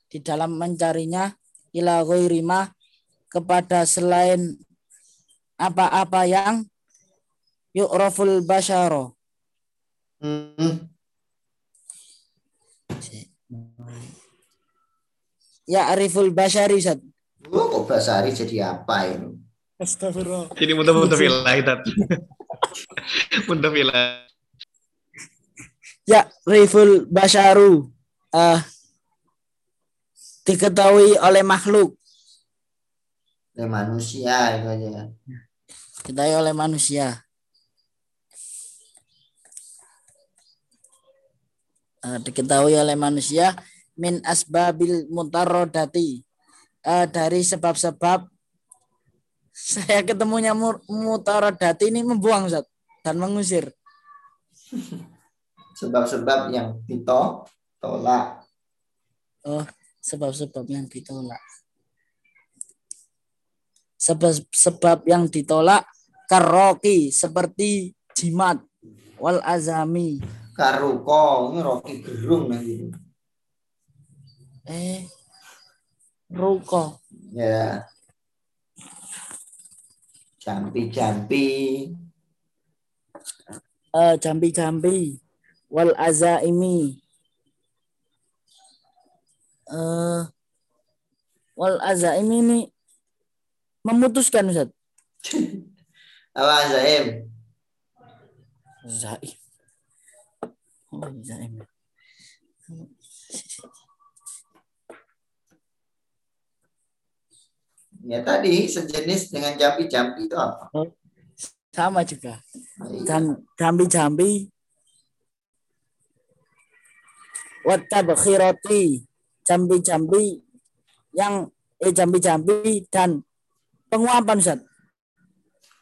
di dalam mencarinya ila ghairi ma kepada selain apa-apa yang yu'raful basyaro Hmm. Ya ariful basyari Ustaz. Oh, kok Basari jadi apa ini? Astagfirullah. Jadi muntah muntah filah itu. muntah filah. Ya, riful basyaru eh diketahui oleh makhluk, Ya, manusia itu aja. diketahui oleh manusia. Eh, diketahui oleh manusia min asbabil mutarodati Eh, dari sebab-sebab saya ketemunya mutarodati ini membuang Ustaz, dan mengusir. Sebab-sebab yang dito tolak. Oh, sebab-sebab yang ditolak. Sebab sebab yang ditolak karoki seperti jimat wal azami Karuko, ini Rocky Gerung gitu. Eh ruko Ya. Jampi-jampi. eh jambi-jambi wal azaimi eh wal azaimi ini memutuskan Ustaz Apa Zaim? Zaim. Oh, Zaim. Ya tadi sejenis dengan jampi-jampi itu apa? Sama juga. Iya. Jam, jambi-jambi. Watabkhirati. Jambi-jambi yang eh jambi-jambi dan penguapan Ustaz.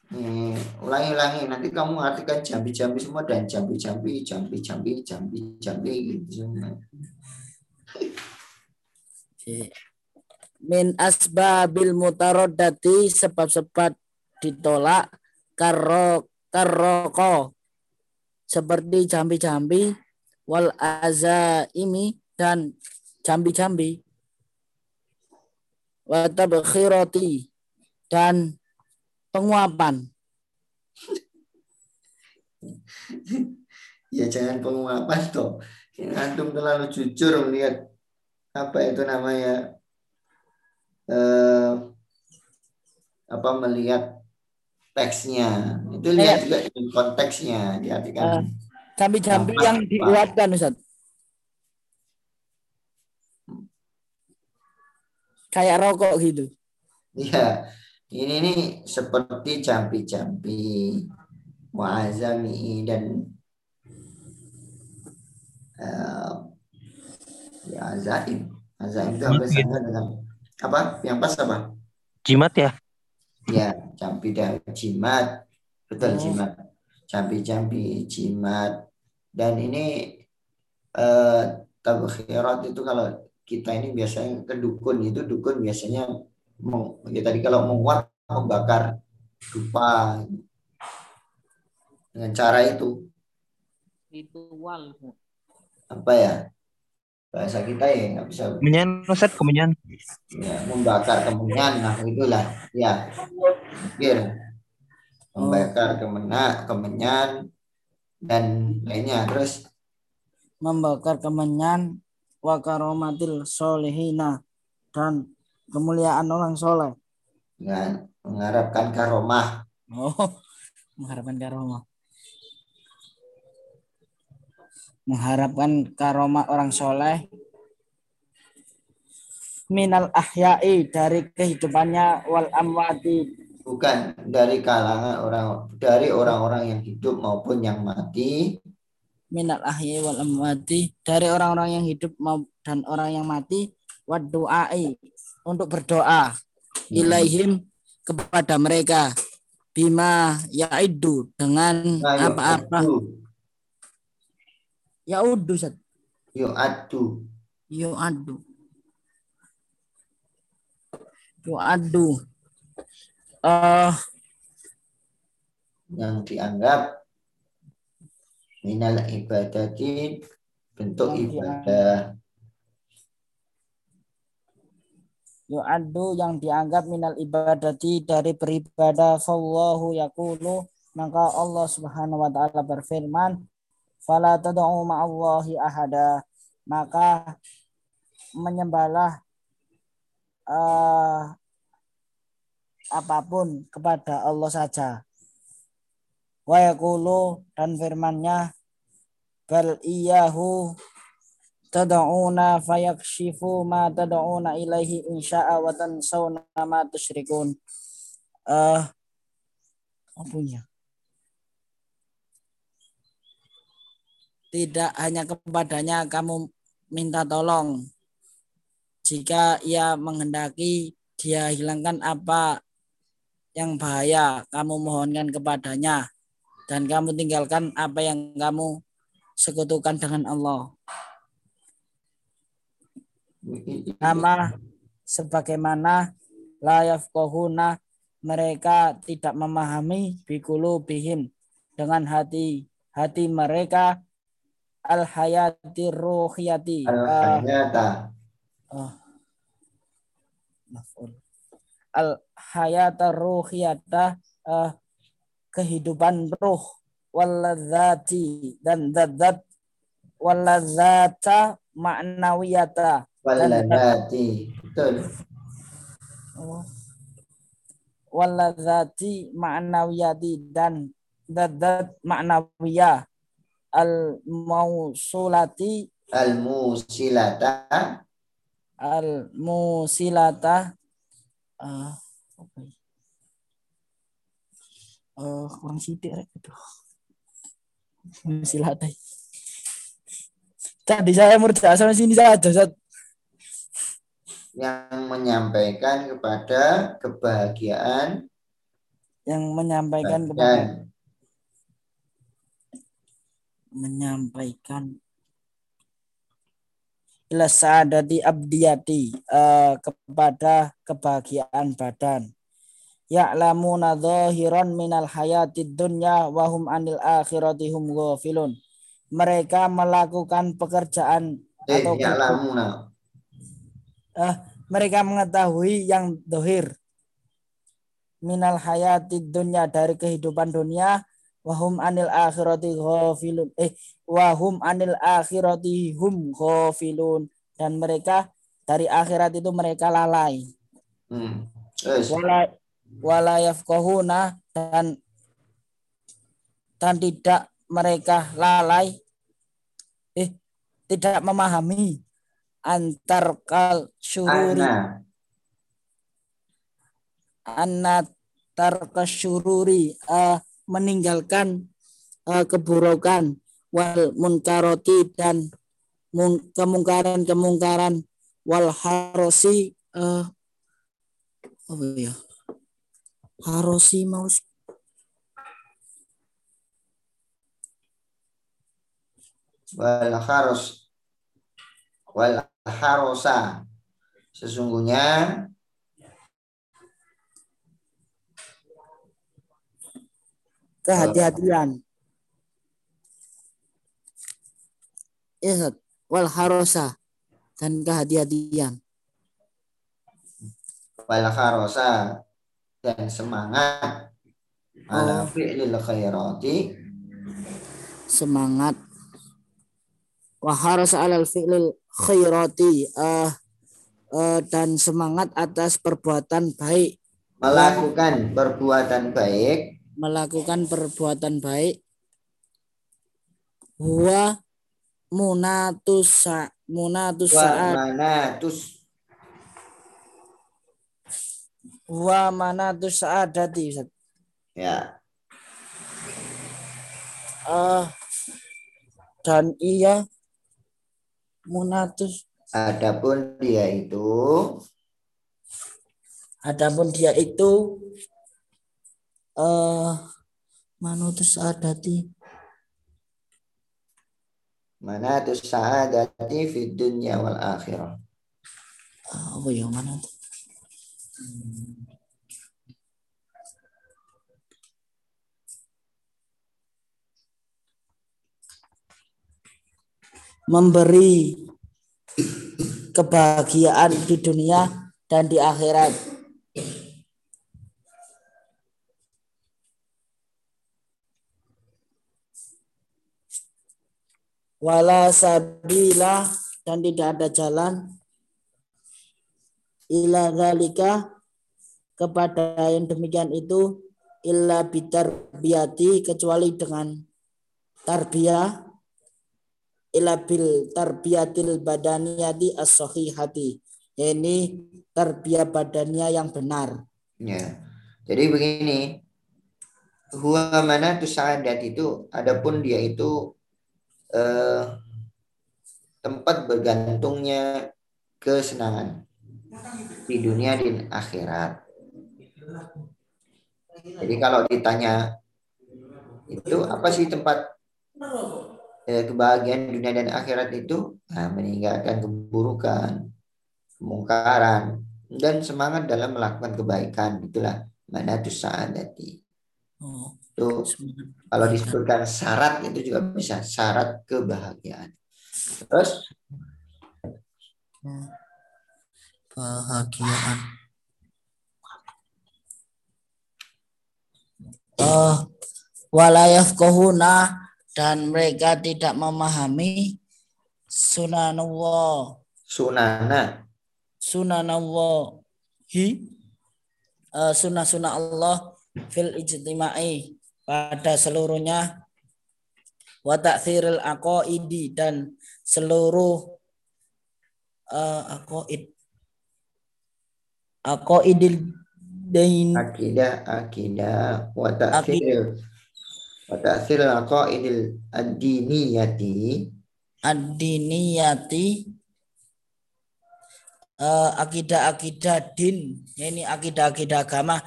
Hmm, ulangi-ulangi nanti kamu artikan jambi-jambi semua dan jambi-jambi, jambi-jambi, jambi-jambi gitu semua. Min asbabil mutaroddati sebab-sebab ditolak karo karoko seperti jambi-jambi wal azaimi dan jambi-jambi. Wa tabkhirati dan penguapan. Ya jangan penguapan toh. Antum terlalu jujur melihat apa itu namanya eh, apa melihat teksnya. Itu lihat juga dengan konteksnya Eh, diartikan. jambi-jambi Apa? yang diuapkan Ustaz kayak rokok gitu Iya, ini nih seperti jampi-jampi, muazami dan eh, ya azaim. Azaim itu apa dengan apa? Yang pas apa? Jimat ya? Ya, jampi dan jimat. Oh. Betul jimat. Jampi-jampi, jimat. Dan ini eh tabkhirat itu kalau kita ini biasanya ke dukun itu dukun biasanya meng- ya tadi kalau menguat membakar dupa dengan cara itu ritual apa ya bahasa kita ya nggak bisa Kemenyan, Ustaz, kemenyan. Ya, membakar kemenyan nah itulah. Ya. Pikir membakar kemena kemenyan dan lainnya. Terus? Membakar kemenyan wa karomatil solehina dan kemuliaan orang soleh. Dengan mengharapkan karomah. Oh mengharapkan karomah. Mengharapkan karomah orang soleh minal ahyai dari kehidupannya wal amwati. Bukan dari kalangan orang dari orang-orang yang hidup maupun yang mati. Minal ahyai wal amwati. Dari orang-orang yang hidup dan orang yang mati wa du'ai untuk berdoa. Ilaihim kepada mereka. Bima yaidu dengan Nah, apa-apa. yu'addu. yaudu Ustaz. yu'addu. yu'adu yu'adu eh yang dianggap minal ibadati bentuk ibadah. Yu'adu yang dianggap minal ibadati dari beribadah fallahu yaqulu maka Allah Subhanahu wa taala berfirman fala tad'u ma'allahi ahada. Maka menyembahlah eh, apa pun kepada Allah saja wa yaqulu dan firmannya bal iyahu tad'una fayakshifu ma tad'una ilaihi insya'a wa tansawna ma tusyrikun. Eh apa punya? Tidak hanya kepadanya kamu minta tolong. Jika ia menghendaki dia hilangkan apa yang bahaya, kamu mohonkan kepadanya dan kamu tinggalkan apa yang kamu sekutukan dengan Allah. Nama sebagaimana la yafqahuna mereka tidak memahami bikulu bihim dengan hati hati mereka al hayati ruhiyati al hayata Maf'ul. al hayata ruhiyata ah, kehidupan ruh. Waladzati dan zat waladzata ma'nawiyata. Waladzati betul. Oh. waladzati ma'nawiyati dan zat ma'nawiyah al mausulati al musilata al musilata ah, apa ya? Eh, kurang sidik rek itu musilata tadi saya murja sampai sini saja Ustaz. yang menyampaikan kepada kebahagiaan. Yang menyampaikan kepada menyampaikan ila sa'adati abdiyati eh, kepada kebahagiaan badan. Ya'lamuna dhahiran minal hayatid dunya wa hum anil akhirati hum ghafilun. Mereka melakukan pekerjaan eh, atau ya lamuna eh, mereka mengetahui yang dohir. Minal hayatid dunya dari kehidupan dunia wahum anil akhirati ghafilun. Eh wahum anil akhirati hum ghafilun. Dan mereka dari akhirat itu mereka lalai. Hmm. Terus, wala wala yafqahuna dan dan tidak mereka lalai. Eh tidak memahami antar kal syururi. Ana anatar kasyururi eh, meninggalkan eh, keburukan wal munkaroti dan mun- kemungkaran-kemungkaran wal harosi eh, apa ya? Harosi mau wal harus wal harosa. Sesungguhnya kehati-hatian Ustaz. wal harosa dan kehati-hatian wal harosa dan semangat ala Oh. fi'lil khairati semangat wa harasa alal fi'lil khairati eh, eh, dan semangat atas perbuatan baik melakukan perbuatan baik melakukan perbuatan baik. Huwa munatus munatus saat manatus. Huwa manatus saadati Ustaz. ya. Eh, dan ia munatus. Adapun dia itu adapun dia itu eh manutus saadati manatus sa'adati fid dunya wal akhirah Ah, apa ya mana tuh? memberi kebahagiaan di dunia dan di akhirat. Wala sabila dan tidak ada jalan. Ila zalika kepada yang demikian itu illa bitarbiyati kecuali dengan tarbiyah. Ila bil tarbiyatil badaniyati as-sahihati. Ini tarbiyah badannya yang benar. Ya. Jadi begini huwa manatus sa'adat itu adapun dia itu eh, tempat bergantungnya kesenangan di dunia dan akhirat. Jadi kalau ditanya itu apa sih tempat eh, kebahagiaan dunia dan akhirat itu? Nah, meninggalkan keburukan, kemungkaran, dan semangat dalam melakukan kebaikan itulah mana tuh saadati Oh, itu kalau disebutkan syarat itu juga bisa syarat kebahagiaan. Terus? Bahagiaan. Oh, walayaf kohuna dan mereka tidak memahami sunanullah. Sunana. Sunanallahi eh, sunnah-sunnah Allah fil ijtima'i pada seluruhnya wa ta'thiril aqaidi dan seluruh uh, aqaid. Aqaidil dain. Akidah akidah wa ta'thir wa ta'thir aqaidil ad-diniyati. Ad-diniyati eh, akidah-akidah din ini akidah-akidah agama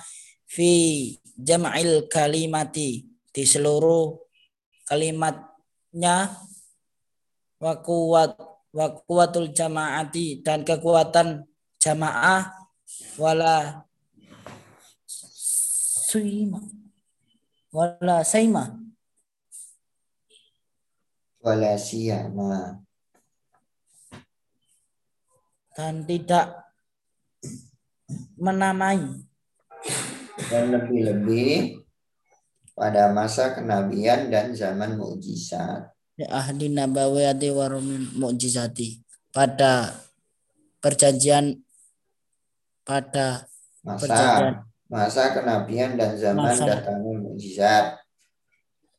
fi jam'il kalimati di seluruh kalimatnya wa kuwat wa kuwatul jamaati dan kekuatan jamaah wala suima wala saima. Wala siyama. Dan tidak menamai dan lebih-lebih pada masa kenabian dan zaman mukjizat. Di ahli nabawiyati warumin mukjizati. Pada perjanjian pada masa Perjanjian. masa kenabian dan zaman Masa. datangnya mukjizat.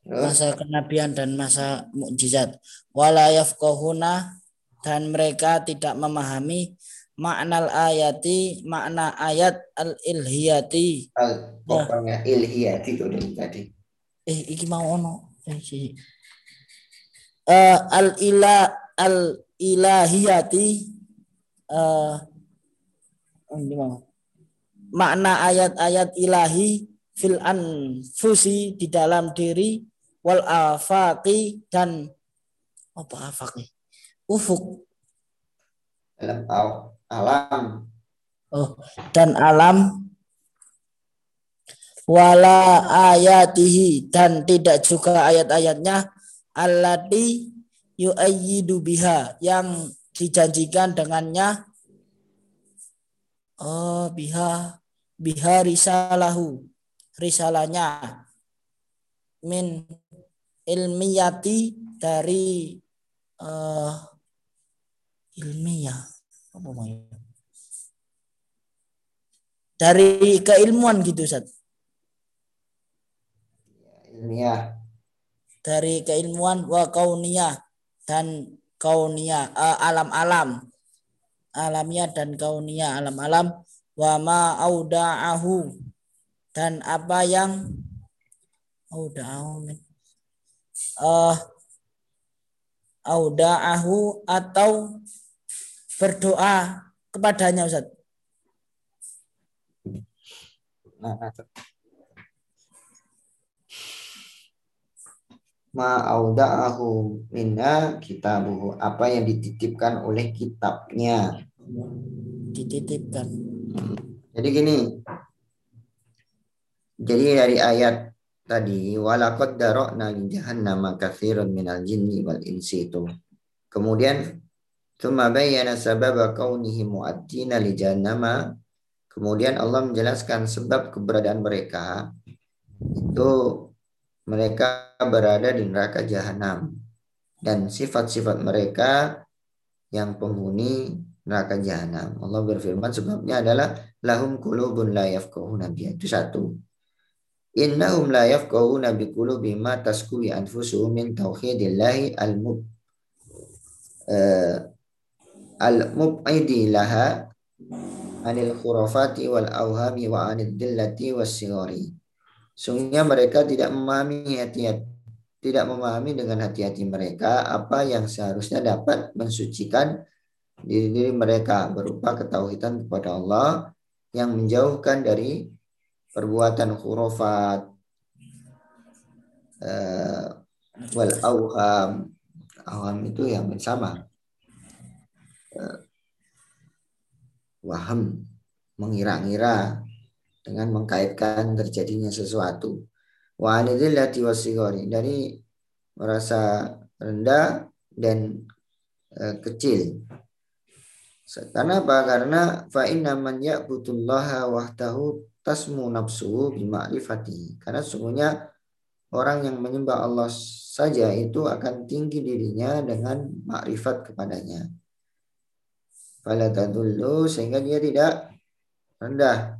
Terus? Masa kenabian dan masa mukjizat. Wala yafqahuna dan mereka tidak memahami makna ayati makna ayat al ilhiyati al pokoknya ilhiyati itu tadi. Eh iki mau ono? Eh, si. Eh, al ila al ilahiyati eh ini mau. Makna ayat-ayat ilahi fil anfusi di dalam diri wal afaqi dan apa afaqi? Ufuk. Dalam alam. Oh dan alam. Wala ayatihi dan tidak juga ayat-ayatnya. Allati yu'ayyidu biha yang dijanjikan dengannya. Oh biha biha risalahu risalahnya. Min ilmiyati dari eh ilmiah dari keilmuan gitu Ustaz. Ilmiah. Dari keilmuan wa kauniyah dan kauniyah alam-alam. Alamiah dan kauniyah alam-alam. Wa ma auda'ahu dan apa yang auda'ahu eh auda'ahu atau berdoa kepadanya Ustaz. Nah, ma auda'ahu minna kitabuhu apa yang dititipkan oleh kitabnya? Dititipkan. Jadi gini. Jadi dari ayat tadi walaqad darokna li jahannama katsirun minal jinni wal insi. Itu. Kemudian thumma bayyana sababa kaunihi mu'attina li jahannama kemudian Allah menjelaskan sebab keberadaan mereka itu mereka berada di neraka jahanam dan sifat-sifat mereka yang penghuni neraka jahanam. Allah berfirman sebabnya adalah lahum qulubun la yafqahuna. Itu satu. Innahum la yafqahuna bi qulubi ma taskuwi anfusuhum min tauhidillahi al-mub eh, al-mub'idi laha anil khurafati wal awhami wa anid dillati was sigari. Sungguhnya mereka tidak memahami hati tidak memahami dengan hati-hati mereka apa yang seharusnya dapat mensucikan diri diri mereka berupa ketauhidan kepada Allah yang menjauhkan dari perbuatan khurafat eh, wal auham auham itu yang sama waham mengira-ngira dengan mengkaitkan terjadinya sesuatu. Wa wasigori dari merasa rendah dan e, kecil. Karena apa? Karena fa inna man ya'budullaha wahdahu tasmu nafsuhu bima'rifati. Karena sungguhnya orang yang menyembah Allah saja itu akan tinggi dirinya dengan makrifat kepadanya. Fala tadullu sehingga dia tidak rendah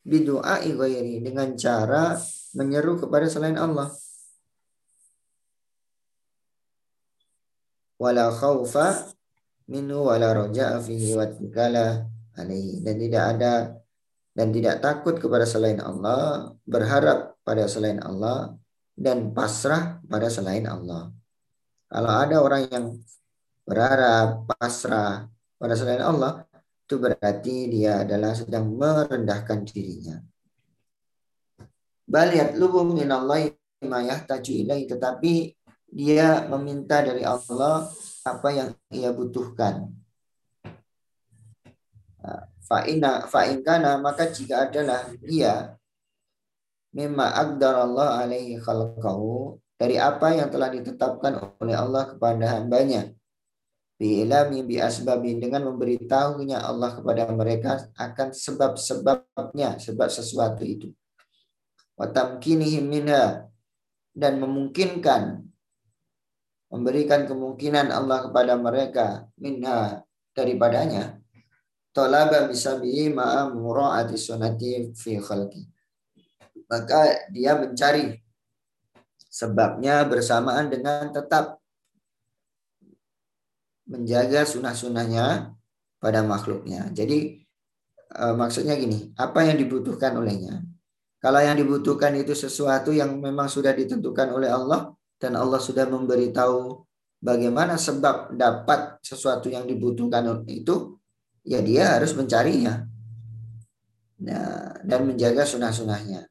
bidu'a ghairi dengan cara menyeru kepada selain Allah. Wala khaufa minhu wala roja'a fihi wa alaihi dan tidak ada dan tidak takut kepada selain Allah, berharap pada selain Allah dan pasrah pada selain Allah. Kalau ada orang yang berharap pasrah pada selain Allah, itu berarti dia adalah sedang merendahkan dirinya. Baliat lubung minallahi ma yahtaju ilaih tetapi dia meminta dari Allah apa yang ia butuhkan. Fa'ina fa'inkana maka jika adalah dia mimma Allah alaihi khalqahu dari apa yang telah ditetapkan oleh Allah kepada hambanya bi'ilami bi asbabin dengan memberitahunya Allah kepada mereka akan sebab-sebabnya sebab sesuatu itu. Wa tamkinihim minha. Dan memungkinkan memberikan kemungkinan Allah kepada mereka minha daripadanya. Talaba bisabihi ma'a mura'ati sunati fi khalqi. Maka dia mencari sebabnya bersamaan dengan tetap menjaga sunnah-sunnahnya pada makhluknya. Jadi e, maksudnya gini, apa yang dibutuhkan olehnya? Kalau yang dibutuhkan itu sesuatu yang memang sudah ditentukan oleh Allah dan Allah sudah memberitahu bagaimana sebab dapat sesuatu yang dibutuhkan itu, ya dia harus mencarinya nah, dan menjaga sunnah-sunnahnya.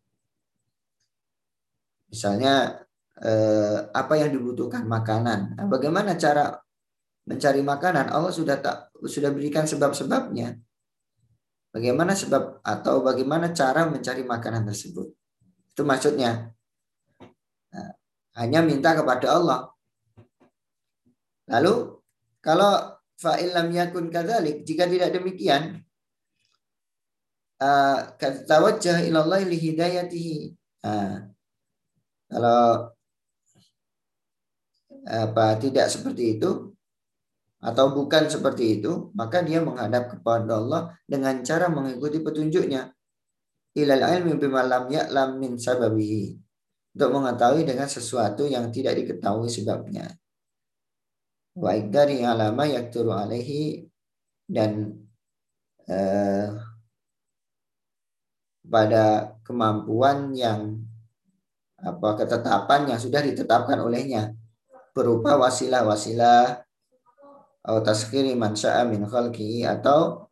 Misalnya eh, apa yang dibutuhkan makanan. Nah, bagaimana cara mencari makanan? Allah sudah tak sudah berikan sebab-sebabnya. Bagaimana sebab atau bagaimana cara mencari makanan tersebut? Itu maksudnya. Nah, hanya minta kepada Allah. Lalu kalau fa'il lam yakun kadzalik jika tidak demikian uh, tawajjah ila Allah li hidayatihi uh, kalau apa tidak seperti itu atau bukan seperti itu maka dia menghadap kepada Allah dengan cara mengikuti petunjuknya. Ilal ilmi bima lam ya'lam min sababihi. Untuk mengetahui dengan sesuatu yang tidak diketahui sebabnya. Wa ikdari alama yakturu alaihi dan eh, pada kemampuan yang apa ketetapan yang sudah ditetapkan olehnya. Berupa wasilah-wasilah atau taskiri man min khalqihi atau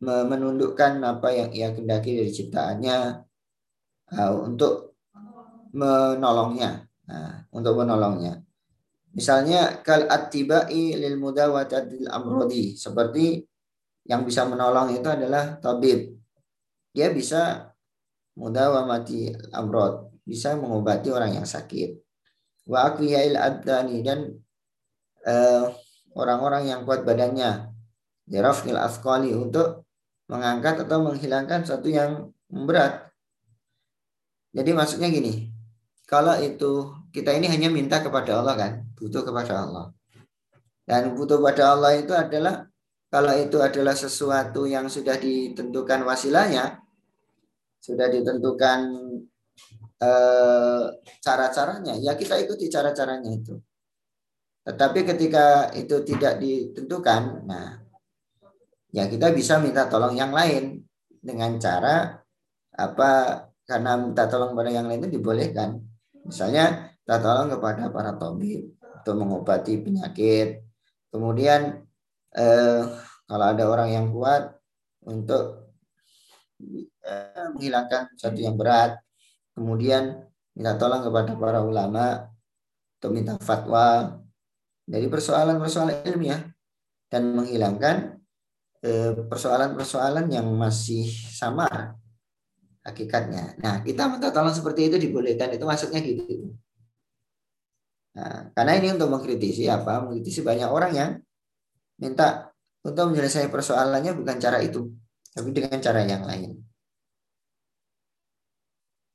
menundukkan apa yang ia kendaki dari ciptaannya uh, untuk menolongnya nah, untuk menolongnya Misalnya kal attibai lil mudawatatil amrodi seperti yang bisa menolong itu adalah tabib. Dia bisa mudawamati amrod, bisa mengobati orang yang sakit. Wa aqwiyail adani dan eh, orang-orang yang kuat badannya. Dirafil afqali untuk mengangkat atau menghilangkan satu yang berat. Jadi maksudnya gini, kalau itu kita ini hanya minta kepada Allah kan, butuh kepada Allah. Dan butuh kepada Allah itu adalah kalau itu adalah sesuatu yang sudah ditentukan wasilahnya, sudah ditentukan eh, cara-caranya, ya kita ikuti cara-caranya itu. Tetapi ketika itu tidak ditentukan, nah ya kita bisa minta tolong yang lain dengan cara apa karena minta tolong pada yang lain itu dibolehkan. Misalnya kita tolong kepada para tabib untuk mengobati penyakit. Kemudian eh, kalau ada orang yang kuat untuk eh, menghilangkan sesuatu yang berat. Kemudian minta tolong kepada para ulama untuk minta fatwa dari persoalan-persoalan ilmiah dan menghilangkan eh, persoalan-persoalan yang masih samar hakikatnya. Nah, kita minta tolong seperti itu dibolehkan itu maksudnya gitu. Nah, karena ini untuk mengkritisi apa? Mengkritisi banyak orang yang minta untuk menyelesaikan persoalannya bukan cara itu, tapi dengan cara yang lain.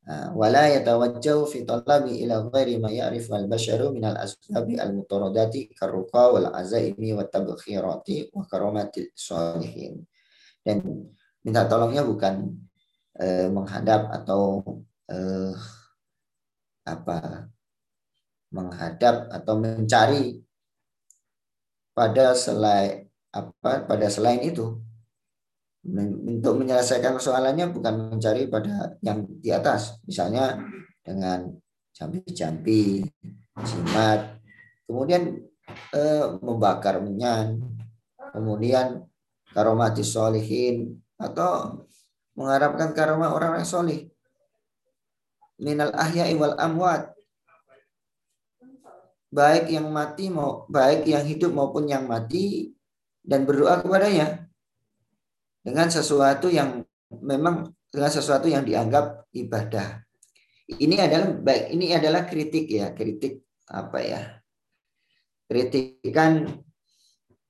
Ah, wala yatawajjahu fi talabi ila ghairi ma ya'rifu al-basharu min al-asbabi al-mutaradati karuqa wal azaimi wa tabkhirati wa karamati salihin. Dan minta tolongnya bukan eh, menghadap atau eh, apa menghadap atau mencari pada selain apa pada selain itu untuk menyelesaikan persoalannya bukan mencari pada yang di atas, misalnya dengan jampi-jampi, jimat, kemudian eh, membakar menyan, kemudian karomati solihin atau mengharapkan karomah orang yang solih. Minal ahya wal amwat. Baik yang mati mau baik yang hidup maupun yang mati dan berdoa kepadanya dengan sesuatu yang memang dengan sesuatu yang dianggap ibadah. Ini adalah baik ini adalah kritik ya, kritik apa ya? Kritikan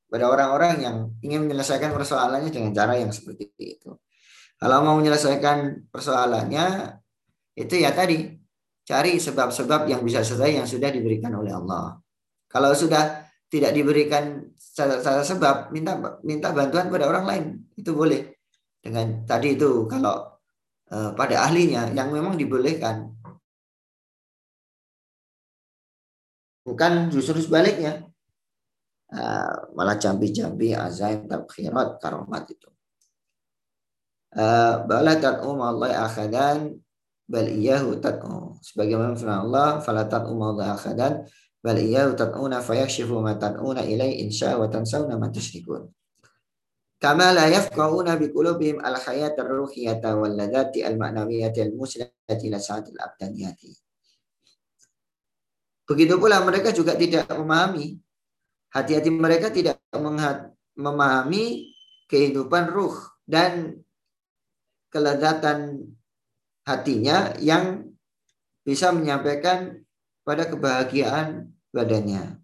pada orang-orang yang ingin menyelesaikan persoalannya dengan cara yang seperti itu. Kalau mau menyelesaikan persoalannya itu ya tadi cari sebab-sebab yang bisa selesai yang sudah diberikan oleh Allah. Kalau sudah tidak diberikan salah sebab minta minta bantuan pada orang lain. Itu boleh. Dengan tadi itu kalau uh, pada ahlinya yang memang dibolehkan. Bukan justru sebaliknya. Uh, malah jambi-jambi azaim tabkhirat karomat itu. Uh, bala tat'u Allah akhadan bal iyahu sebagaimana firman Allah fala tat'u Allah akhadan bal iya tat'una fayakshifu ma tat'una ilai insya wa tansawna ma kama la bi qulubihim al hayat ar ruhiyata wal ladati al ma'nawiyati al begitu pula mereka juga tidak memahami hati-hati mereka tidak memahami kehidupan ruh dan kelezatan hatinya yang bisa menyampaikan pada kebahagiaan badannya.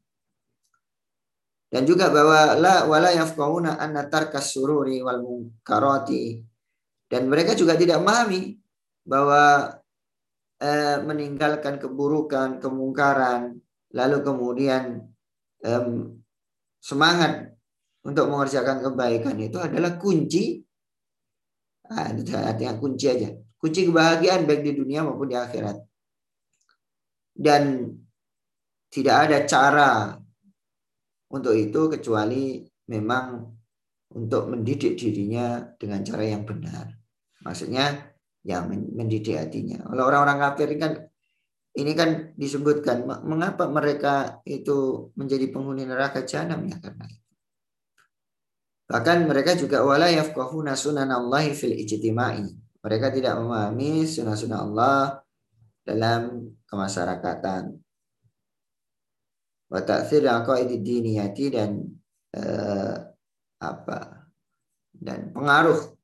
Dan juga bahwa la wala yafqahuna anna tarkas sururi wal munkarati dan mereka juga tidak memahami bahwa eh, meninggalkan keburukan, kemungkaran, lalu kemudian eh, semangat untuk mengerjakan kebaikan itu adalah kunci ah, artinya kunci aja. Kunci kebahagiaan baik di dunia maupun di akhirat. Dan tidak ada cara untuk itu kecuali memang untuk mendidik dirinya dengan cara yang benar. Maksudnya ya mendidik hatinya. Kalau orang-orang kafir kan ini kan disebutkan mengapa mereka itu menjadi penghuni neraka jahanam ya karena itu. Bahkan mereka juga wala yafqahuna sunanallahi fil ijtima'i. Mereka tidak memahami sunnah-sunnah Allah dalam kemasyarakatan wa ta'thir aqaid diniyati dan eh, apa dan pengaruh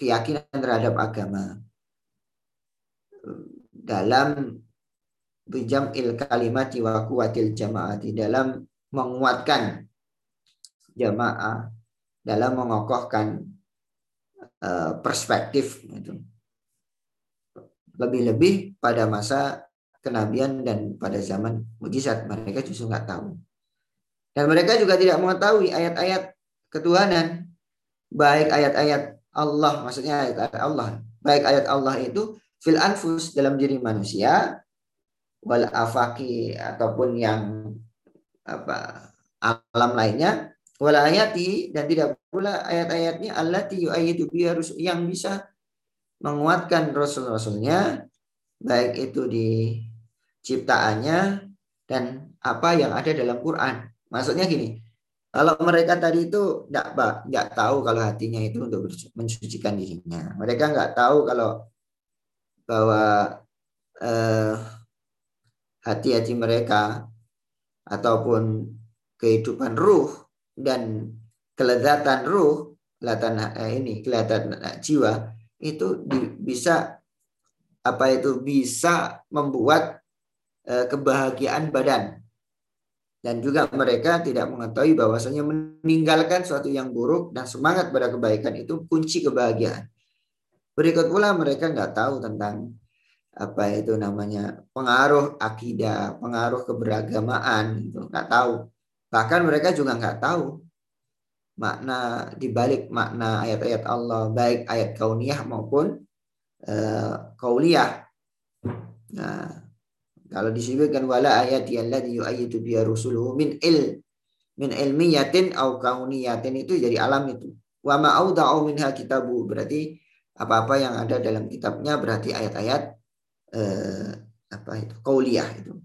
keyakinan terhadap agama. Dalam bijam il kalimati wa kuwatil jamaati dalam menguatkan jamaah dalam mengokohkan uh, perspektif itu lebih-lebih pada masa kenabian dan pada zaman mujizat mereka justru nggak tahu. Dan mereka juga tidak mengetahui ayat-ayat ketuhanan, baik ayat-ayat Allah, maksudnya ayat-ayat Allah, baik ayat Allah itu fil anfus dalam diri manusia, wal afaki ataupun yang apa alam lainnya, wal ayati dan tidak pula ayat-ayatnya Allah yu'ayyidu harus yang bisa menguatkan rasul-rasulnya baik itu di ciptaannya dan apa yang ada dalam Quran. Maksudnya gini, kalau mereka tadi itu tidak nggak tahu kalau hatinya itu untuk mensucikan dirinya. Mereka nggak tahu kalau bahwa eh, hati-hati mereka ataupun kehidupan ruh dan kelezatan ruh, kelihatan eh, ini, kelihatan jiwa itu di, bisa apa itu bisa membuat eh, kebahagiaan badan dan juga mereka tidak mengetahui bahwasanya meninggalkan suatu yang buruk dan semangat pada kebaikan itu kunci kebahagiaan. Berikut pula mereka nggak tahu tentang apa itu namanya pengaruh akidah, pengaruh keberagamaan itu nggak tahu. Bahkan mereka juga nggak tahu makna dibalik makna ayat-ayat Allah baik ayat kauniyah maupun uh, kauliyah. Nah, kalau disebutkan wala ayati alladhi yu'ayyidu biya rusuluhu min il min ilmiyatin au kauniyatin itu jadi alam itu. Wa ma minha kitabu berarti apa-apa yang ada dalam kitabnya berarti ayat-ayat eh, apa itu kauliyah itu.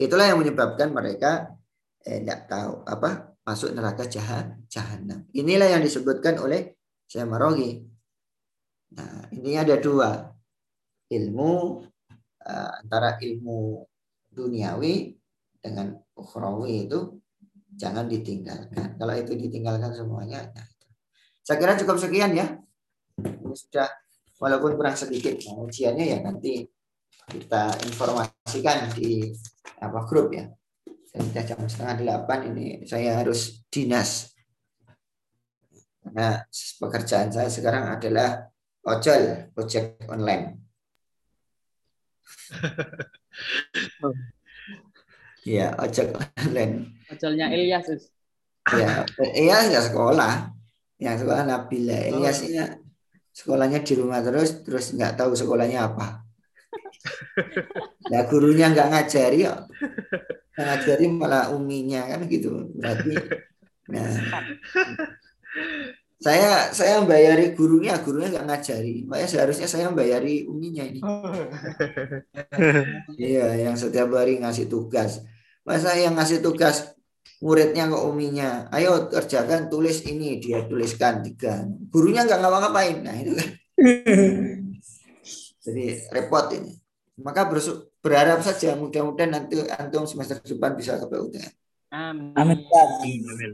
Itulah yang menyebabkan mereka eh, tidak tahu apa masuk neraka jahat jahanam. Inilah yang disebutkan oleh Syekh Marogi. Nah, ini ada dua ilmu antara ilmu duniawi dengan ukhrawi itu jangan ditinggalkan. Kalau itu ditinggalkan semuanya, nah. Saya kira cukup sekian ya. Ini sudah walaupun kurang sedikit nah, ujiannya ya nanti kita informasikan di apa grup ya. Sudah jam setengah delapan ini saya harus dinas. Karena pekerjaan saya sekarang adalah ojol, ojek online. Iya, ojek online. Ojelnya Ilyas. Iya, Ilyas nggak sekolah. Yang sekolah Nabila. Ilyas ini sekolahnya di rumah terus, terus nggak tahu sekolahnya apa. Nah, gurunya nggak ngajari ya. ngajari malah uminya kan gitu. Berarti nah saya saya membayari gurunya, gurunya nggak ngajari. Makanya seharusnya saya membayari uminya ini. Iya, yang setiap hari ngasih tugas. Masa yang ngasih tugas muridnya ke uminya, ayo kerjakan tulis ini, dia tuliskan tiga. Gurunya nggak ngapa-ngapain. Nah itu kan. Jadi repot ini. Maka berharap saja mudah-mudahan nanti antum semester depan bisa ke PUTN. Amin. Amin. Amin.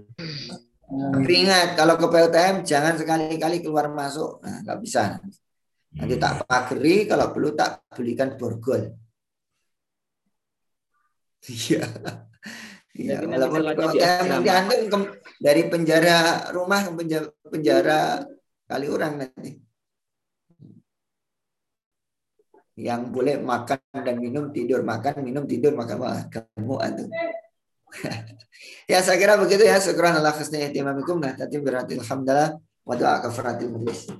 Tapi ingat kalau ke PUTM jangan sekali-kali keluar masuk. Nah, nggak bisa. Nanti tak pageri, kalau perlu tak belikan borgol. Iya. Iya, walaupun PUTM nanti Anda ke- dari penjara rumah ke penjara, penjara kali orang nanti. Yang boleh makan dan minum, tidur, makan, minum, tidur, makan, wah, kamu antum. ya saya kira begitu ya. Syukran Allah khusni ihtimamikum. Nah, tadi berarti alhamdulillah wa doa kafaratil majlis.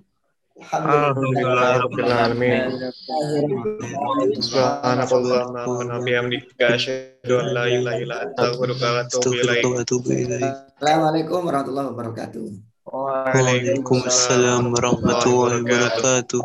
Assalamualaikum warahmatullahi wabarakatuh. Waalaikumsalam warahmatullahi wabarakatuh.